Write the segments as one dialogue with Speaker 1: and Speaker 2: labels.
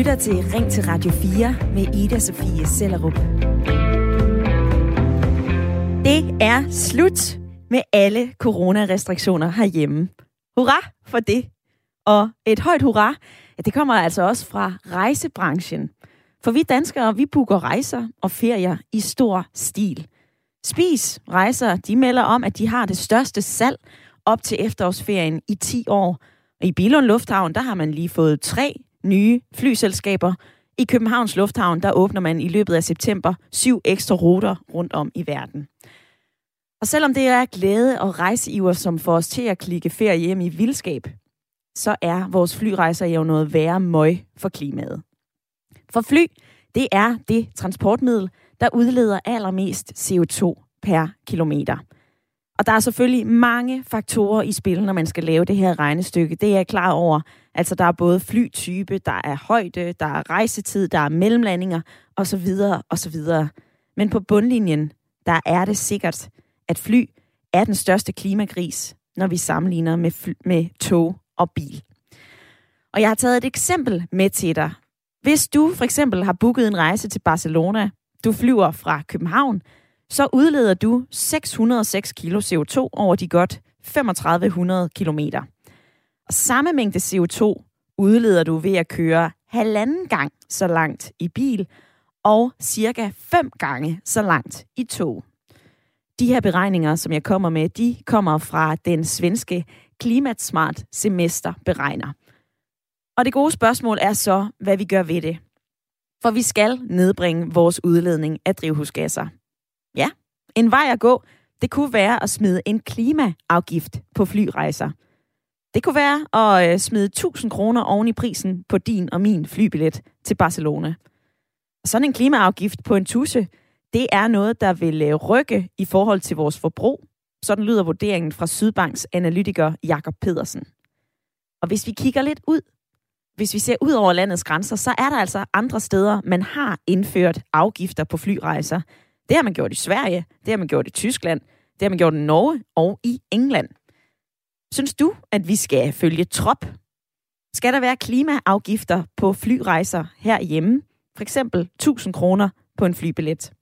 Speaker 1: lytter til Ring til Radio 4 med Ida Sofie Sellerup. Det er slut med alle coronarestriktioner herhjemme. Hurra for det. Og et højt hurra, ja, det kommer altså også fra rejsebranchen. For vi danskere, vi booker rejser og ferier i stor stil. Spis Rejser, de melder om, at de har det største salg op til efterårsferien i 10 år. Og i Bilund Lufthavn, der har man lige fået tre nye flyselskaber. I Københavns Lufthavn, der åbner man i løbet af september syv ekstra ruter rundt om i verden. Og selvom det er glæde og rejseiver, som får os til at klikke ferie hjem i vildskab, så er vores flyrejser jo noget værre møg for klimaet. For fly, det er det transportmiddel, der udleder allermest CO2 per kilometer. Og der er selvfølgelig mange faktorer i spil, når man skal lave det her regnestykke. Det er jeg klar over. Altså, der er både flytype, der er højde, der er rejsetid, der er mellemlandinger osv. osv. Men på bundlinjen, der er det sikkert, at fly er den største klimagris, når vi sammenligner med, fly, med tog og bil. Og jeg har taget et eksempel med til dig. Hvis du for eksempel har booket en rejse til Barcelona, du flyver fra København, så udleder du 606 kilo CO2 over de godt 3500 kilometer. Og samme mængde CO2 udleder du ved at køre halvanden gang så langt i bil og cirka fem gange så langt i tog. De her beregninger, som jeg kommer med, de kommer fra den svenske Klimatsmart Semester beregner. Og det gode spørgsmål er så, hvad vi gør ved det. For vi skal nedbringe vores udledning af drivhusgasser. Ja, en vej at gå, det kunne være at smide en klimaafgift på flyrejser. Det kunne være at øh, smide 1000 kroner oven i prisen på din og min flybillet til Barcelona. Sådan en klimaafgift på en tusse, det er noget, der vil øh, rykke i forhold til vores forbrug. Sådan lyder vurderingen fra Sydbanks analytiker Jakob Pedersen. Og hvis vi kigger lidt ud, hvis vi ser ud over landets grænser, så er der altså andre steder, man har indført afgifter på flyrejser. Det har man gjort i Sverige, det har man gjort i Tyskland, det har man gjort i Norge og i England. Synes du, at vi skal følge trop? Skal der være klimaafgifter på flyrejser herhjemme? For eksempel 1000 kroner på en flybillet.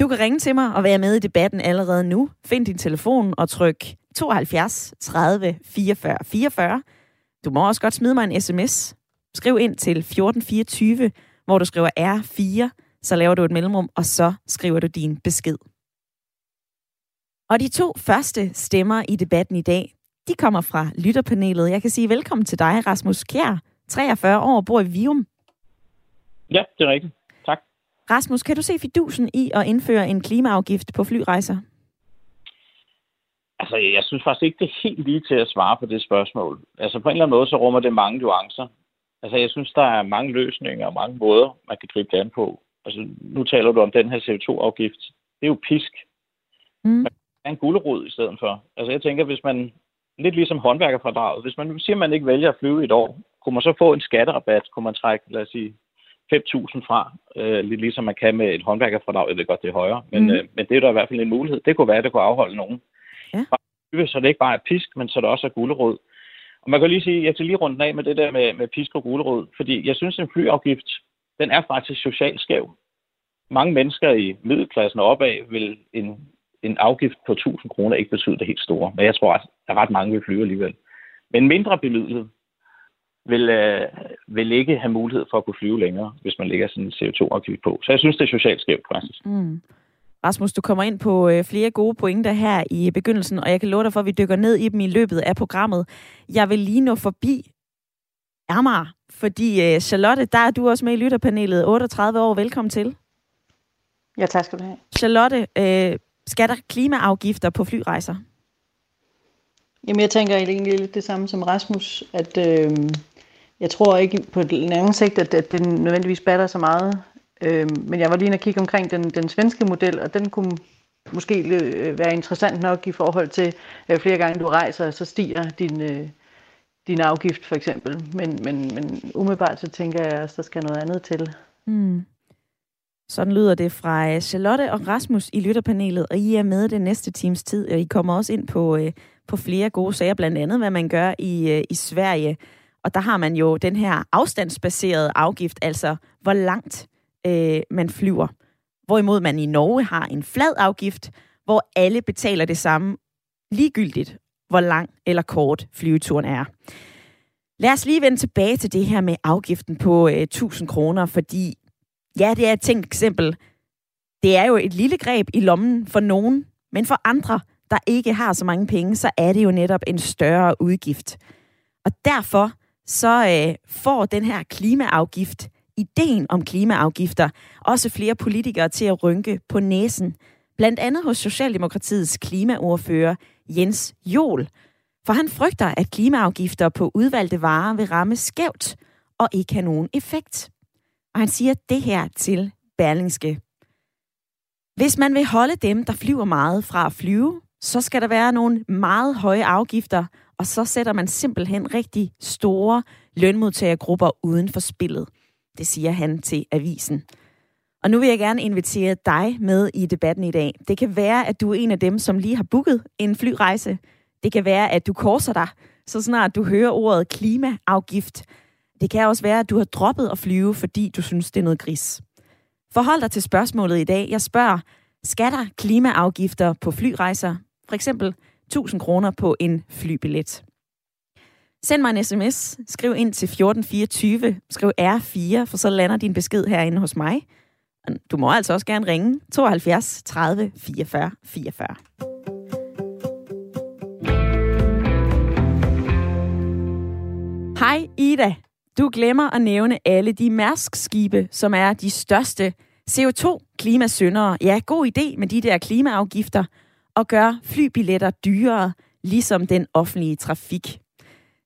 Speaker 1: Du kan ringe til mig og være med i debatten allerede nu. Find din telefon og tryk 72 30 44 44. Du må også godt smide mig en sms. Skriv ind til 1424, hvor du skriver R4, så laver du et mellemrum, og så skriver du din besked. Og de to første stemmer i debatten i dag, de kommer fra lytterpanelet. Jeg kan sige velkommen til dig, Rasmus Kjær, 43 år, bor i Vium.
Speaker 2: Ja, det er rigtigt. Tak.
Speaker 1: Rasmus, kan du se fidusen i at indføre en klimaafgift på flyrejser?
Speaker 2: Altså, jeg synes faktisk ikke, det er helt lige til at svare på det spørgsmål. Altså, på en eller anden måde, så rummer det mange nuancer. Altså, jeg synes, der er mange løsninger og mange måder, man kan gribe det an på. Altså, nu taler du om den her CO2-afgift. Det er jo pisk. Mm. Man kan en gulerod i stedet for. Altså, jeg tænker, hvis man, lidt ligesom håndværkerfradraget, hvis man siger, at man ikke vælger at flyve et år, kunne man så få en skatterabat? Kunne man trække, lad os sige, 5.000 fra, øh, lidt ligesom man kan med et håndværkerfradrag. Jeg ved godt, det er højere, men, mm. øh, men det er der i hvert fald en mulighed. Det kunne være, at det kunne afholde nogen. Ja. Så det ikke bare er pisk, men så det også er gulerod. Og man kan lige sige, jeg skal lige runde af med det der med, med pisk og gulerod, fordi jeg synes, en flyafgift, den er faktisk socialt skæv. Mange mennesker i middelklassen og opad vil en, en afgift på 1000 kroner ikke betyde det helt store, men jeg tror, at ret mange vil flyve alligevel. Men mindre bemidlet vil, øh, vil ikke have mulighed for at kunne flyve længere, hvis man lægger sådan en CO2-afgift på. Så jeg synes, det er socialt skævt faktisk. Mm.
Speaker 1: Rasmus, du kommer ind på øh, flere gode pointer her i begyndelsen, og jeg kan love dig for, at vi dykker ned i dem i løbet af programmet. Jeg vil lige nå forbi Amager, fordi øh, Charlotte, der er du også med i lytterpanelet, 38 år. Velkommen til.
Speaker 3: Ja, tak skal du have.
Speaker 1: Charlotte, øh, skal der klimaafgifter på flyrejser?
Speaker 3: Jamen, jeg tænker egentlig lidt det samme som Rasmus, at øh, jeg tror ikke på den anden sigt, at, at den nødvendigvis batter så meget Øh, men jeg var lige inde og kigge omkring den, den svenske model, og den kunne måske øh, være interessant nok i forhold til, at flere gange du rejser, så stiger din, øh, din afgift for eksempel. Men, men, men umiddelbart så tænker jeg, at der skal noget andet til. Mm.
Speaker 1: Sådan lyder det fra øh, Charlotte og Rasmus i lytterpanelet, og I er med den næste times tid, og I kommer også ind på, øh, på flere gode sager, blandt andet hvad man gør i, øh, i Sverige. Og der har man jo den her afstandsbaserede afgift, altså hvor langt øh, man flyver. Hvorimod man i Norge har en flad afgift, hvor alle betaler det samme ligegyldigt, hvor lang eller kort flyveturen er. Lad os lige vende tilbage til det her med afgiften på øh, 1000 kroner, fordi ja, det er et tænkt eksempel. Det er jo et lille greb i lommen for nogen, men for andre, der ikke har så mange penge, så er det jo netop en større udgift. Og derfor så øh, får den her klimaafgift, ideen om klimaafgifter, også flere politikere til at rynke på næsen. Blandt andet hos Socialdemokratiets klimaordfører Jens Jol. For han frygter, at klimaafgifter på udvalgte varer vil ramme skævt og ikke have nogen effekt. Og han siger det her til Berlingske. Hvis man vil holde dem, der flyver meget fra at flyve, så skal der være nogle meget høje afgifter, og så sætter man simpelthen rigtig store lønmodtagergrupper uden for spillet. Det siger han til avisen. Og nu vil jeg gerne invitere dig med i debatten i dag. Det kan være, at du er en af dem, som lige har booket en flyrejse. Det kan være, at du korser dig, så snart du hører ordet klimaafgift. Det kan også være, at du har droppet at flyve, fordi du synes, det er noget gris. Forhold dig til spørgsmålet i dag. Jeg spørger, skal der klimaafgifter på flyrejser? For eksempel 1000 kroner på en flybillet. Send mig en sms. Skriv ind til 1424. Skriv R4, for så lander din besked herinde hos mig. Du må altså også gerne ringe 72 30 44 44. Hej Ida. Du glemmer at nævne alle de Mærsk-skibe, som er de største CO2-klimasyndere. Ja, god idé med de der klimaafgifter og gør flybilletter dyrere, ligesom den offentlige trafik.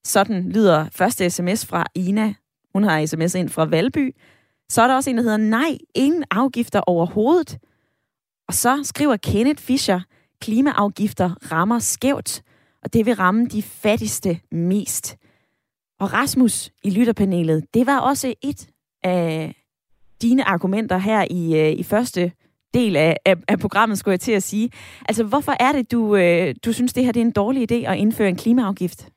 Speaker 1: Sådan lyder første sms fra Ina. Hun har sms ind fra Valby. Så er der også en, der hedder, nej, ingen afgifter overhovedet. Og så skriver Kenneth Fischer, klimaafgifter rammer skævt, og det vil ramme de fattigste mest. Og Rasmus i lytterpanelet, det var også et af dine argumenter her i, øh, i første del af, af, af programmet, skulle jeg til at sige. Altså, hvorfor er det, du, øh, du synes, det her det er en dårlig idé at indføre en klimaafgift?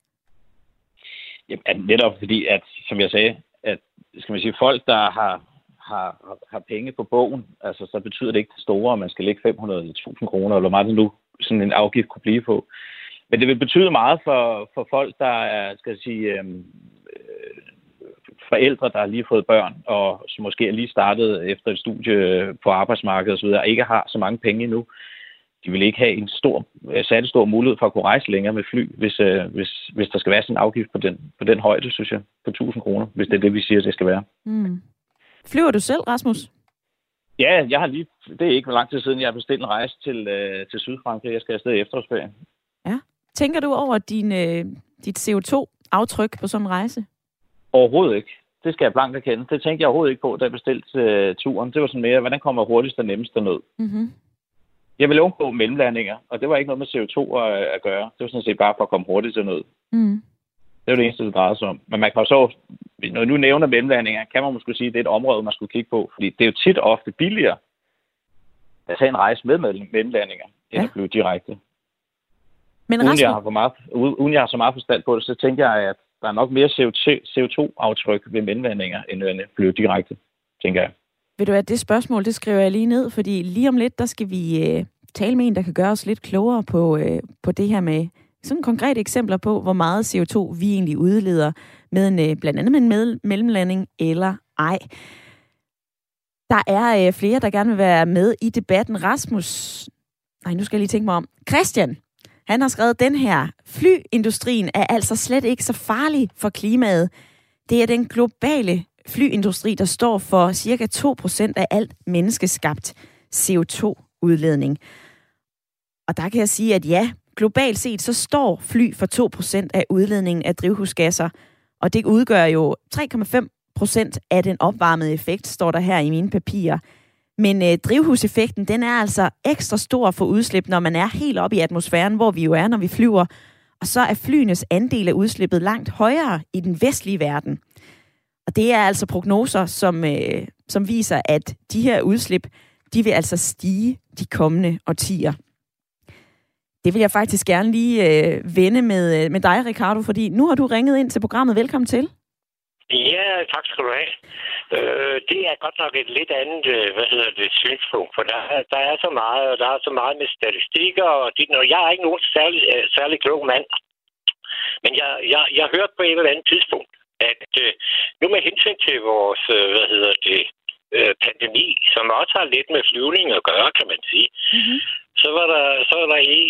Speaker 2: Jamen, netop fordi, at, som jeg sagde, at skal man sige, folk, der har, har, har penge på bogen, altså, så betyder det ikke det store, at man skal lægge 500 eller 1000 kroner, eller hvor meget det nu sådan en afgift kunne blive på. Men det vil betyde meget for, for folk, der er, skal jeg sige, øhm, øh, forældre, der har lige fået børn, og som måske er lige startet efter et studie på arbejdsmarkedet osv., og ikke har så mange penge endnu. De vil ikke have en stor, øh, særlig stor mulighed for at kunne rejse længere med fly, hvis, øh, hvis, hvis der skal være sådan en afgift på den, på den højde, synes jeg, på 1000 kroner, hvis det er det, vi siger, det skal være. Mm.
Speaker 1: Flyver du selv, Rasmus?
Speaker 2: Ja, jeg har lige, det er ikke lang tid siden, jeg har bestilt en rejse til, øh, til Sydfrankrig. Jeg skal afsted i efterårsferien.
Speaker 1: Ja. Tænker du over din, øh, dit CO2-aftryk på sådan en rejse?
Speaker 2: Overhovedet ikke. Det skal jeg blankt erkende. Det tænkte jeg overhovedet ikke på, da jeg bestilte øh, turen. Det var sådan mere, hvordan kommer hurtigst og nemmest derned? Mm-hmm. Jeg ville undgå mellemlandinger, og det var ikke noget med CO2 at, at gøre. Det var sådan set bare for at komme hurtigt derned. Mm. Det var det eneste, det drejede sig om. Men man kan så, når nu nævner mellemlandinger, kan man måske sige, at det er et område, man skulle kigge på. Fordi det er jo tit ofte billigere at tage en rejse med mellemlandinger, end ja. at flyve direkte. Men uden, jeg har for meget, uden jeg har så meget forstand på det, så tænker jeg, at der er nok mere CO2-aftryk ved mellemlandinger, end at flyve direkte, tænker jeg.
Speaker 1: Ved du at det spørgsmål, det skriver jeg lige ned, fordi lige om lidt, der skal vi øh, tale med en, der kan gøre os lidt klogere på, øh, på det her med sådan konkrete eksempler på, hvor meget CO2 vi egentlig udleder med en, øh, blandt andet med en med, mellemlanding eller ej. Der er øh, flere, der gerne vil være med i debatten. Rasmus, nej, nu skal jeg lige tænke mig om. Christian, han har skrevet den her. Flyindustrien er altså slet ikke så farlig for klimaet. Det er den globale flyindustri, der står for cirka 2% af alt menneskeskabt CO2-udledning. Og der kan jeg sige, at ja, globalt set, så står fly for 2% af udledningen af drivhusgasser, og det udgør jo 3,5% af den opvarmede effekt, står der her i mine papirer. Men øh, drivhuseffekten, den er altså ekstra stor for udslip, når man er helt oppe i atmosfæren, hvor vi jo er, når vi flyver. Og så er flyenes andel af udslippet langt højere i den vestlige verden. Og det er altså prognoser, som, øh, som viser, at de her udslip, de vil altså stige de kommende årtier. Det vil jeg faktisk gerne lige øh, vende med, øh, med dig, Ricardo, fordi nu har du ringet ind til programmet. Velkommen til.
Speaker 4: Ja, tak skal du have. Øh, det er godt nok et lidt andet, øh, hvad hedder det, synspunkt, for der, der er så meget, og der er så meget med statistikker, og dit, og jeg er ikke nogen særlig, øh, særlig klog mand. Men jeg, jeg, jeg hørte på et eller andet tidspunkt, at øh, nu med hensyn til vores, øh, hvad hedder det, øh, pandemi, som også har lidt med flyvning at gøre, kan man sige, mm-hmm. så var der, så var der en,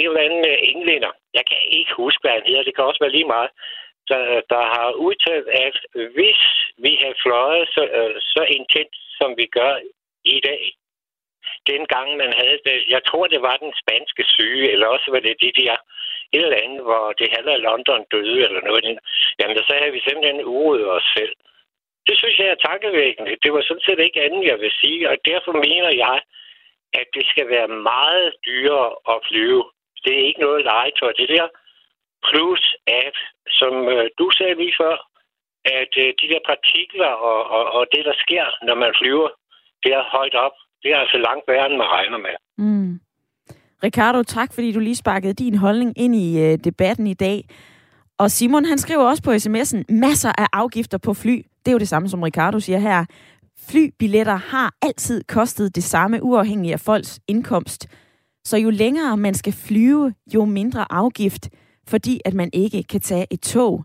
Speaker 4: en eller anden englænder, jeg kan ikke huske, hvad han hedder, det kan også være lige meget, der, øh, der har udtalt, at hvis vi havde fløjet så, øh, så intens, som vi gør i dag, dengang man havde det, jeg tror, det var den spanske syge, eller også var det det der et eller andet, hvor det halve London døde, eller noget. Jamen, så havde vi simpelthen uret os selv. Det synes jeg er tankevækkende. Det var sådan set ikke andet, jeg vil sige, og derfor mener jeg, at det skal være meget dyrere at flyve. Det er ikke noget legetøj. Det der plus at, som øh, du sagde lige før, at øh, de der partikler og, og, og det, der sker, når man flyver, det er højt op. Det er altså langt værre, end man regner med.
Speaker 1: Mm. Ricardo, tak fordi du lige sparkede din holdning ind i øh, debatten i dag. Og Simon, han skriver også på sms'en, masser af afgifter på fly. Det er jo det samme, som Ricardo siger her. Flybilletter har altid kostet det samme, uafhængig af folks indkomst. Så jo længere man skal flyve, jo mindre afgift, fordi at man ikke kan tage et tog.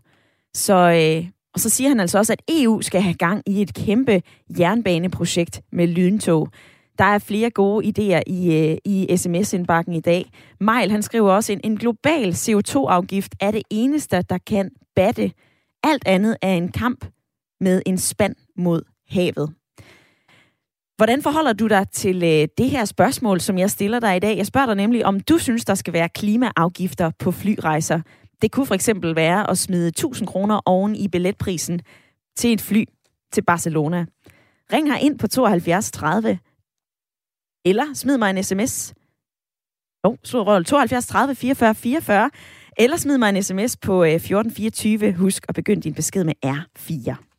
Speaker 1: Så, øh, og så siger han altså også, at EU skal have gang i et kæmpe jernbaneprojekt med lyntog. Der er flere gode idéer i, øh, i sms-indbakken i dag. Mejl, han skriver også, en, en global CO2-afgift er det eneste, der kan batte. Alt andet er en kamp med en spand mod havet. Hvordan forholder du dig til øh, det her spørgsmål, som jeg stiller dig i dag? Jeg spørger dig nemlig, om du synes, der skal være klimaafgifter på flyrejser. Det kunne for eksempel være at smide 1000 kroner oven i billetprisen til et fly til Barcelona. Ring her ind på 72 30 eller smid mig en sms. Oh, så 72 30 44 44. Eller smid mig en sms på øh, 1424. Husk at begynde din besked med R4.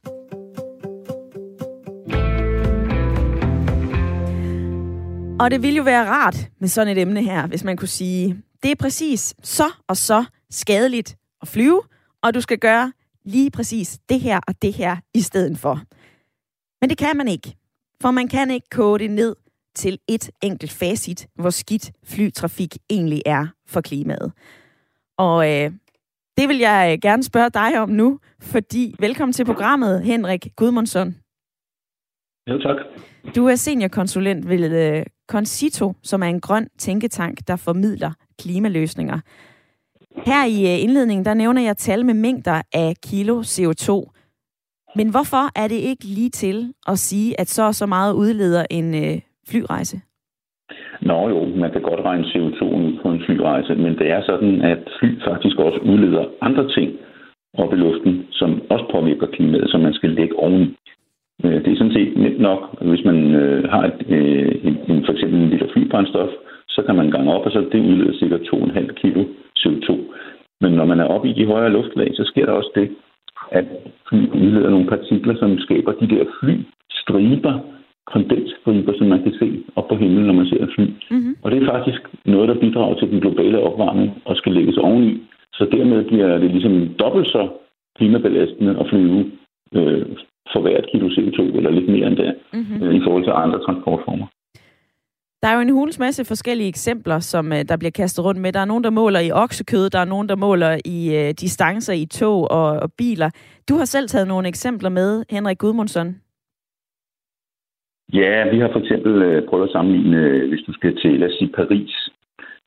Speaker 1: Og det ville jo være rart med sådan et emne her, hvis man kunne sige, det er præcis så og så skadeligt at flyve, og du skal gøre lige præcis det her og det her i stedet for. Men det kan man ikke, for man kan ikke kode det ned til et enkelt facit, hvor skidt flytrafik egentlig er for klimaet. Og øh, det vil jeg øh, gerne spørge dig om nu, fordi velkommen til programmet, Henrik Gudmundsson.
Speaker 5: Jo, tak.
Speaker 1: Du er seniorkonsulent ved uh, Concito, som er en grøn tænketank, der formidler klimaløsninger. Her i uh, indledningen, der nævner jeg tal med mængder af kilo CO2. Men hvorfor er det ikke lige til at sige, at så så meget udleder en øh, flyrejse?
Speaker 5: Nå jo, man kan godt regne CO2 ud på en flyrejse, men det er sådan, at fly faktisk også udleder andre ting op i luften, som også påvirker klimaet, som man skal lægge oven Øh, det er sådan set nemt nok, hvis man øh, har et, øh, en, for eksempel en liter flybrændstof, så kan man gange op, og så det udleder cirka 2,5 kg CO2. Men når man er oppe i de højere luftlag, så sker der også det, at fly udleder nogle partikler, som skaber de der flystriber, kondensstriber, som man kan se op på himlen, når man ser et fly. Mm-hmm. Og det er faktisk noget, der bidrager til den globale opvarmning og skal lægges oveni. Så dermed bliver det ligesom dobbelt så klimabelastende at flyve øh, for hvert kilo CO2, eller lidt mere end det, mm-hmm. i forhold til andre transportformer.
Speaker 1: Der er jo en hulens masse forskellige eksempler, som øh, der bliver kastet rundt med. Der er nogen, der måler i oksekød, der er nogen, der måler i øh, distancer i tog og, og biler. Du har selv taget nogle eksempler med, Henrik Gudmundsson.
Speaker 5: Ja, vi har for eksempel øh, prøvet at sammenligne, øh, hvis du skal til, lad os sige, Paris.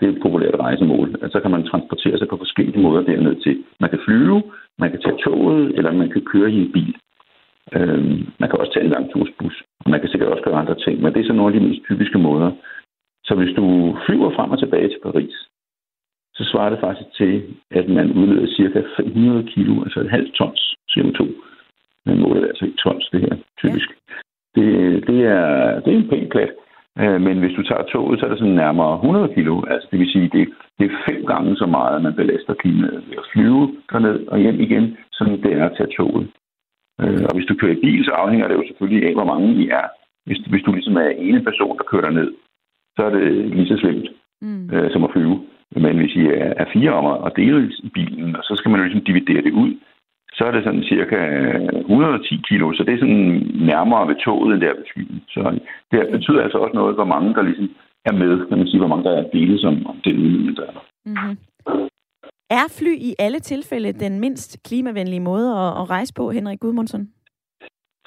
Speaker 5: Det er et populært rejsemål. Så altså, kan man transportere sig på forskellige måder derned til. Man kan flyve, man kan tage toget, eller man kan køre i en bil. Øhm, man kan også tage en langtursbus. Man kan sikkert også gøre andre ting, men det er så nogle af de mest typiske måder. Så hvis du flyver frem og tilbage til Paris, så svarer det faktisk til, at man udleder ca. 500 kilo, altså et halvt tons CO2. Man måler altså i tons, det her, typisk. Ja. Det, det, er, det er en pæn plat. Øh, men hvis du tager toget, så er det sådan nærmere 100 kilo. Altså det vil sige, det, det er fem gange så meget, man belaster klimaet ved at flyve derned og hjem igen, som det er at tage toget. Øh, og hvis du kører i bil, så afhænger det jo selvfølgelig af, hvor mange I er. Hvis, hvis du ligesom er ene person, der kører ned, så er det lige så slemt mm. øh, som at flyve. Men hvis I er fire om at dele i bilen, og så skal man jo ligesom dividere det ud, så er det sådan cirka 110 kilo, så det er sådan nærmere ved toget end der ved flyet. Så det betyder altså også noget, hvor mange der ligesom er med, kan man sige, hvor mange der er dele som om det er der mm-hmm.
Speaker 1: Er fly i alle tilfælde den mindst klimavenlige måde at, at rejse på, Henrik Gudmundsson?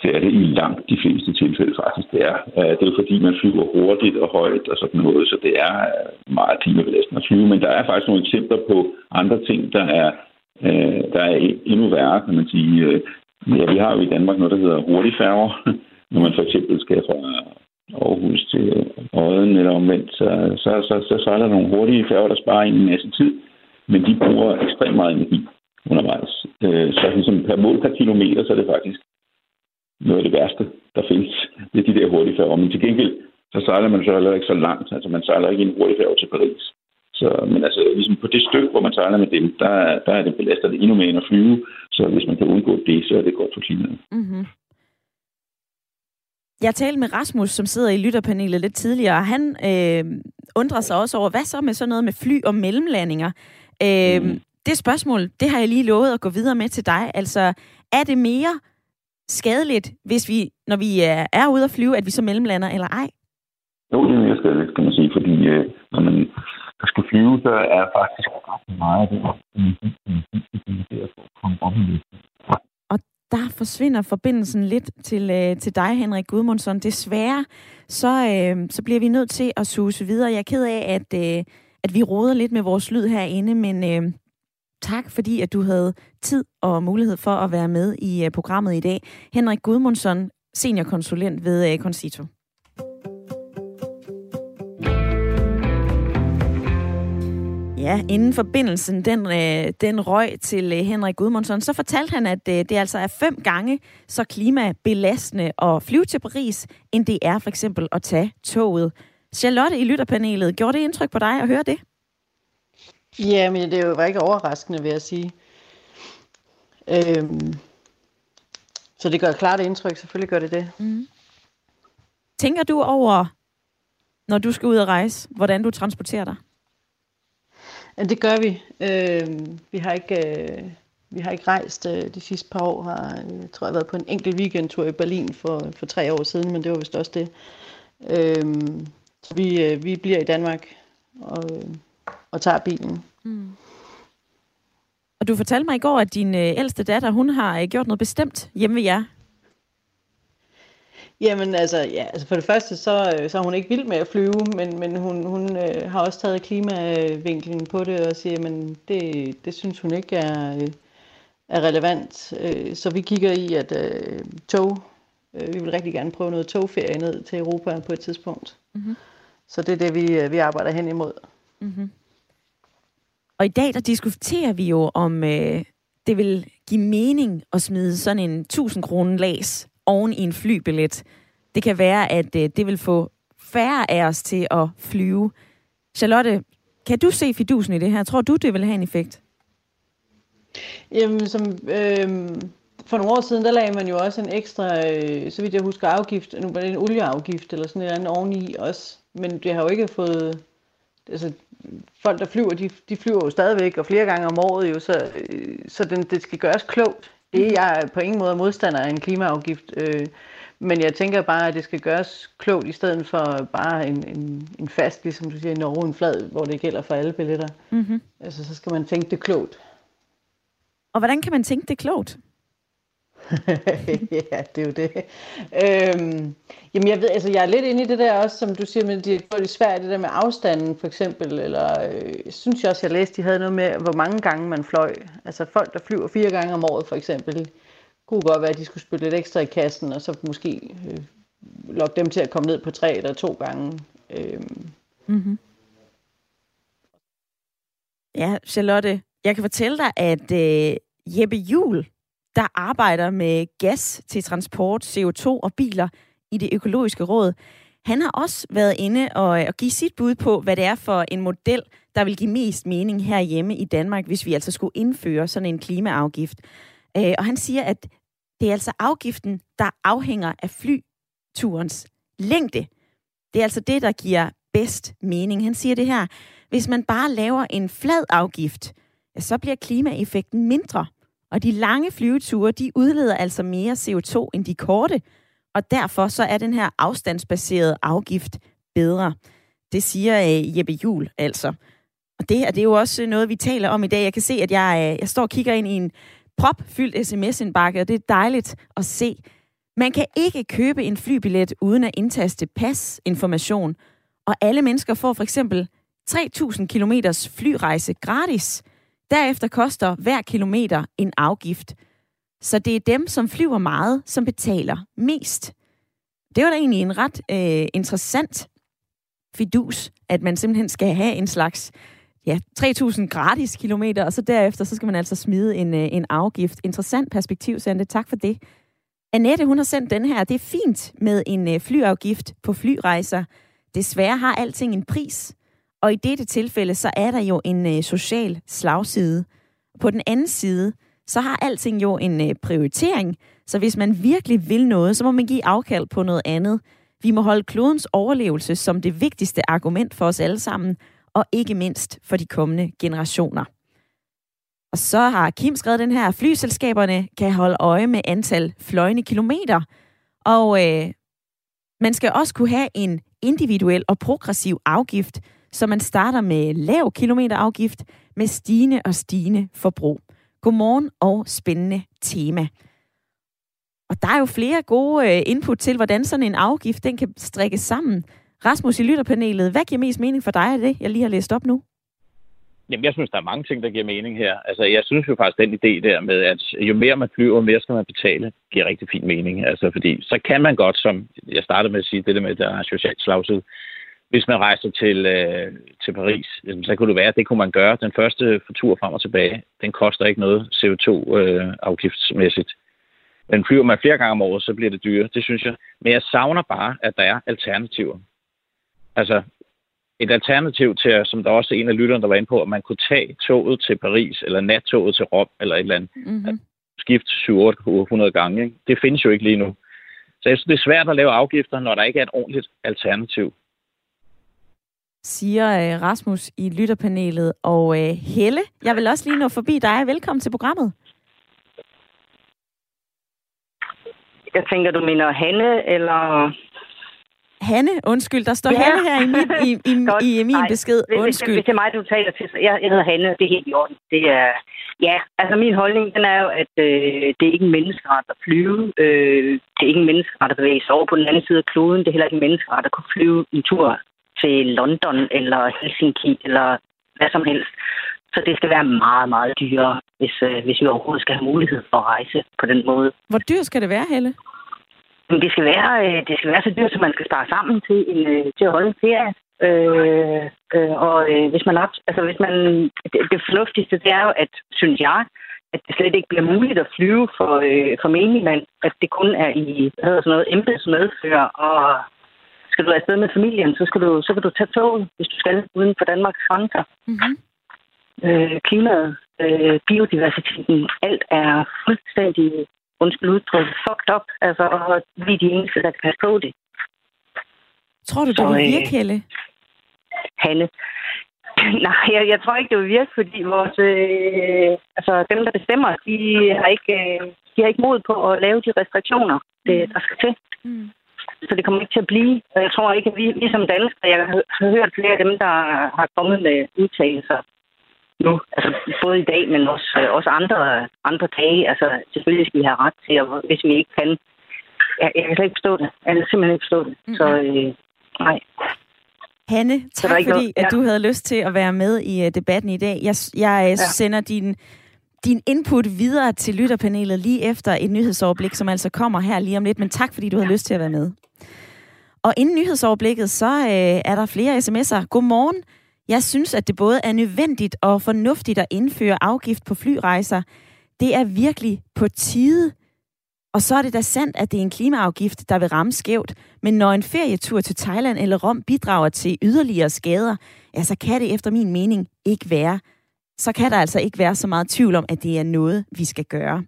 Speaker 5: Det er det i langt de fleste tilfælde faktisk. Det er, øh, det er fordi, man flyver hurtigt og højt og sådan noget, så det er øh, meget klimabelastende at flyve. Men der er faktisk nogle eksempler på andre ting, der er, øh, der er endnu værre, kan man sige. Ja, vi har jo i Danmark noget, der hedder hurtigfærger, når man for eksempel skal fra Aarhus til Odden eller omvendt, så, så, så, så, så er der nogle hurtige færger, der sparer en masse tid men de bruger ekstremt meget energi undervejs. Øh, så ligesom per mål per kilometer, så er det faktisk noget af det værste, der findes. Det er de der hurtige færger. Men til gengæld, så sejler man så heller ikke så langt. Altså man sejler ikke en hurtig færge til Paris. Så, men altså, ligesom på det stykke, hvor man sejler med dem, der, der er det belastet endnu mere end at flyve. Så hvis man kan undgå det, så er det godt for klimaet. Mm-hmm.
Speaker 1: Jeg talte med Rasmus, som sidder i lytterpanelet lidt tidligere, og han øh, undrer sig også over, hvad så med sådan noget med fly og mellemlandinger? Øh, mm. Det spørgsmål, det har jeg lige lovet at gå videre med til dig. Altså, er det mere skadeligt, hvis vi, når vi er, er ude at flyve, at vi så mellemlander, eller ej?
Speaker 5: Jo, det er mere skadeligt, kan man sige, fordi øh, når man skal flyve, så er faktisk ret meget af det,
Speaker 1: og der forsvinder forbindelsen lidt til, øh, til dig, Henrik Gudmundsson. Desværre, så, øh, så bliver vi nødt til at suse videre. Jeg er ked af, at, øh, at vi råder lidt med vores lyd herinde, men øh, tak fordi, at du havde tid og mulighed for at være med i øh, programmet i dag. Henrik Gudmundsson, seniorkonsulent ved øh, Concito. Ja, inden forbindelsen den, øh, den røg til øh, Henrik Gudmundsson, så fortalte han, at øh, det altså er fem gange så klimabelastende at flyve til Paris, end det er for eksempel at tage toget. Charlotte i lytterpanelet, gjorde det indtryk på dig at høre det?
Speaker 3: Ja, men det var ikke overraskende, vil jeg sige. Øhm, så det gør klart indtryk, selvfølgelig gør det det. Mm.
Speaker 1: Tænker du over, når du skal ud og rejse, hvordan du transporterer dig?
Speaker 3: Ja, det gør vi. Øhm, vi har ikke... Øh, vi har ikke rejst øh, de sidste par år. Har, jeg tror, jeg har været på en enkelt weekendtur i Berlin for, for tre år siden, men det var vist også det. Øhm, så vi, øh, vi bliver i Danmark og, øh, og tager bilen. Mm.
Speaker 1: Og du fortalte mig i går, at din øh, ældste datter, hun har øh, gjort noget bestemt hjemme ved jer.
Speaker 3: Jamen altså, ja, altså for det første, så, øh, så er hun ikke vild med at flyve, men, men hun, hun øh, har også taget klimavinklen på det og siger, men det, det synes hun ikke er, øh, er relevant. Øh, så vi kigger i, at øh, tog, øh, vi vil rigtig gerne prøve noget togferie ned til Europa på et tidspunkt. Mm-hmm. Så det er det, vi, øh, vi arbejder hen imod. Mm-hmm.
Speaker 1: Og i dag, der diskuterer vi jo, om øh, det vil give mening at smide sådan en 1000 kroner las oven i en flybillet. Det kan være, at øh, det vil få færre af os til at flyve. Charlotte, kan du se fidusen i det her? Tror du, det vil have en effekt?
Speaker 3: Jamen, som, øh, for nogle år siden, der lagde man jo også en ekstra, øh, så vidt jeg husker, afgift, nu var det en olieafgift eller sådan en eller anden oveni også men det har jo ikke fået... Altså, folk, der flyver, de, de flyver jo stadigvæk, og flere gange om året jo, så, så den, det skal gøres klogt. Det er jeg på ingen måde modstander af en klimaafgift, øh, men jeg tænker bare, at det skal gøres klogt, i stedet for bare en, en, en fast, ligesom du siger, en Norge, en flad, hvor det gælder for alle billetter. Mm-hmm. Altså, så skal man tænke det klogt.
Speaker 1: Og hvordan kan man tænke det klogt?
Speaker 3: ja, det er jo det. Øhm, jamen, jeg ved, altså, jeg er lidt inde i det der også, som du siger, men det er svært, det der med afstanden, for eksempel, eller øh, jeg synes jeg også, jeg læste, de havde noget med, hvor mange gange man fløj. Altså folk, der flyver fire gange om året, for eksempel, kunne godt være, at de skulle spille lidt ekstra i kassen, og så måske øh, lokke dem til at komme ned på tre eller to gange. Øhm. Mm-hmm.
Speaker 1: Ja, Charlotte, jeg kan fortælle dig, at øh, Jeppe Jul, der arbejder med gas til transport, CO2 og biler i det økologiske råd. Han har også været inde og, øh, og give sit bud på, hvad det er for en model, der vil give mest mening herhjemme i Danmark, hvis vi altså skulle indføre sådan en klimaafgift. Øh, og han siger, at det er altså afgiften, der afhænger af flyturens længde. Det er altså det, der giver bedst mening. Han siger det her. hvis man bare laver en flad afgift, så bliver klimaeffekten mindre. Og de lange flyveture, de udleder altså mere CO2 end de korte, og derfor så er den her afstandsbaserede afgift bedre. Det siger øh, Jeppe Jul altså. Og det, her, det er jo også øh, noget, vi taler om i dag. Jeg kan se, at jeg, øh, jeg står og kigger ind i en propfyldt sms-indbakke, og det er dejligt at se. Man kan ikke købe en flybillet uden at indtaste pasinformation, og alle mennesker får for eksempel 3.000 km flyrejse gratis. Derefter koster hver kilometer en afgift. Så det er dem, som flyver meget, som betaler mest. Det var da egentlig en ret øh, interessant fidus, at man simpelthen skal have en slags ja, 3.000 gratis kilometer, og så derefter så skal man altså smide en, øh, en afgift. Interessant perspektiv, Sande. Tak for det. Annette, hun har sendt den her. Det er fint med en øh, flyafgift på flyrejser. Desværre har alting en pris. Og i dette tilfælde, så er der jo en øh, social slagside. På den anden side, så har alting jo en øh, prioritering. Så hvis man virkelig vil noget, så må man give afkald på noget andet. Vi må holde klodens overlevelse som det vigtigste argument for os alle sammen, og ikke mindst for de kommende generationer. Og så har Kim skrevet den her, flyselskaberne kan holde øje med antal fløjende kilometer, og øh, man skal også kunne have en individuel og progressiv afgift, så man starter med lav kilometerafgift med stigende og stigende forbrug. Godmorgen og spændende tema. Og der er jo flere gode øh, input til, hvordan sådan en afgift den kan strikkes sammen. Rasmus i lytterpanelet, hvad giver mest mening for dig af det, jeg lige har læst op nu?
Speaker 2: Jamen, jeg synes, der er mange ting, der giver mening her. Altså, jeg synes jo faktisk, den idé der med, at jo mere man flyver, jo mere skal man betale, giver rigtig fin mening. Altså, fordi så kan man godt, som jeg startede med at sige, det der med, at der er socialt slagside. Hvis man rejser til, øh, til Paris, så kunne det være, at det kunne man gøre. Den første tur frem og tilbage, den koster ikke noget CO2-afgiftsmæssigt. Øh, Men flyver man flere gange om året, så bliver det dyre. Det synes jeg. Men jeg savner bare, at der er alternativer. Altså, et alternativ til, som der også er en af lytterne, der var inde på, at man kunne tage toget til Paris, eller nattoget til Rom, eller et eller andet. Mm-hmm. Skift 700 gange. Ikke? Det findes jo ikke lige nu. Så jeg synes, det er svært at lave afgifter, når der ikke er et ordentligt alternativ.
Speaker 1: Siger øh, Rasmus i lytterpanelet. Og øh, Helle, jeg vil også lige nå forbi dig. Velkommen til programmet.
Speaker 6: Jeg tænker, du mener Hanne, eller
Speaker 1: Hanne, undskyld, der står ja. Hanne her i min, i, i, i min Nej, besked. Undskyld.
Speaker 6: Hvis, hvis det er mig, du taler til, så jeg, jeg hedder Hanne, det er helt i orden. Det er, ja, altså min holdning, den er jo, at øh, det er ikke en menneskeret at flyve. Øh, det er ikke en menneskeret at bevæge sig over på den anden side af kloden. Det er heller ikke en menneskeret at kunne flyve en tur til London eller Helsinki eller hvad som helst. Så det skal være meget, meget dyrere, hvis, øh, hvis vi overhovedet skal have mulighed for at rejse på den måde.
Speaker 1: Hvor dyrt skal det være, Helle?
Speaker 6: Men det skal være, øh, det skal være så dyrt, at man skal spare sammen til, en, øh, til at holde en ferie. Øh, øh, og øh, hvis man, altså hvis man, det, det fornuftigste, det er jo, at, synes jeg, at det slet ikke bliver muligt at flyve for, øh, for menigmand, at det kun er i, hvad hedder sådan noget, embedsmedfører, og skal du afsted med familien, så, skal du, så kan du tage toget, hvis du skal uden for Danmarks grænser. Mm-hmm. Øh, klimaet, øh, biodiversiteten, alt er fuldstændig undskyld udtryk, fucked up. Altså, og vi er de eneste, der kan passe på det.
Speaker 1: Tror du, det vil øh, virke, Helle?
Speaker 6: Hanne. Nej, jeg, jeg tror ikke, det vil virke, fordi vores, øh, altså, dem, der bestemmer, de har, ikke, øh, de har ikke mod på at lave de restriktioner, det, mm. der skal til. Mm. Så det kommer ikke til at blive. Og jeg tror ikke, at vi, vi som danskere, jeg har hørt flere af dem, der har kommet med udtalelser nu, altså både i dag, men også, øh, også andre, andre dage. Altså selvfølgelig skal vi have ret til, at hvis vi ikke kan. Jeg, jeg kan slet ikke forstå det. Jeg kan simpelthen ikke forstå det. Mm-hmm. Så øh, nej.
Speaker 1: Hanne, tak fordi, noget, ja. at du havde lyst til at være med i uh, debatten i dag. Jeg, jeg uh, ja. sender din, din input videre til lytterpanelet lige efter et nyhedsoverblik, som altså kommer her lige om lidt. Men tak, fordi du havde lyst til at være med. Og inden nyhedsoverblikket, så uh, er der flere sms'er. Godmorgen. Jeg synes, at det både er nødvendigt og fornuftigt at indføre afgift på flyrejser. Det er virkelig på tide. Og så er det da sandt, at det er en klimaafgift, der vil ramme skævt. Men når en ferietur til Thailand eller Rom bidrager til yderligere skader, ja, så kan det efter min mening ikke være. Så kan der altså ikke være så meget tvivl om, at det er noget, vi skal gøre.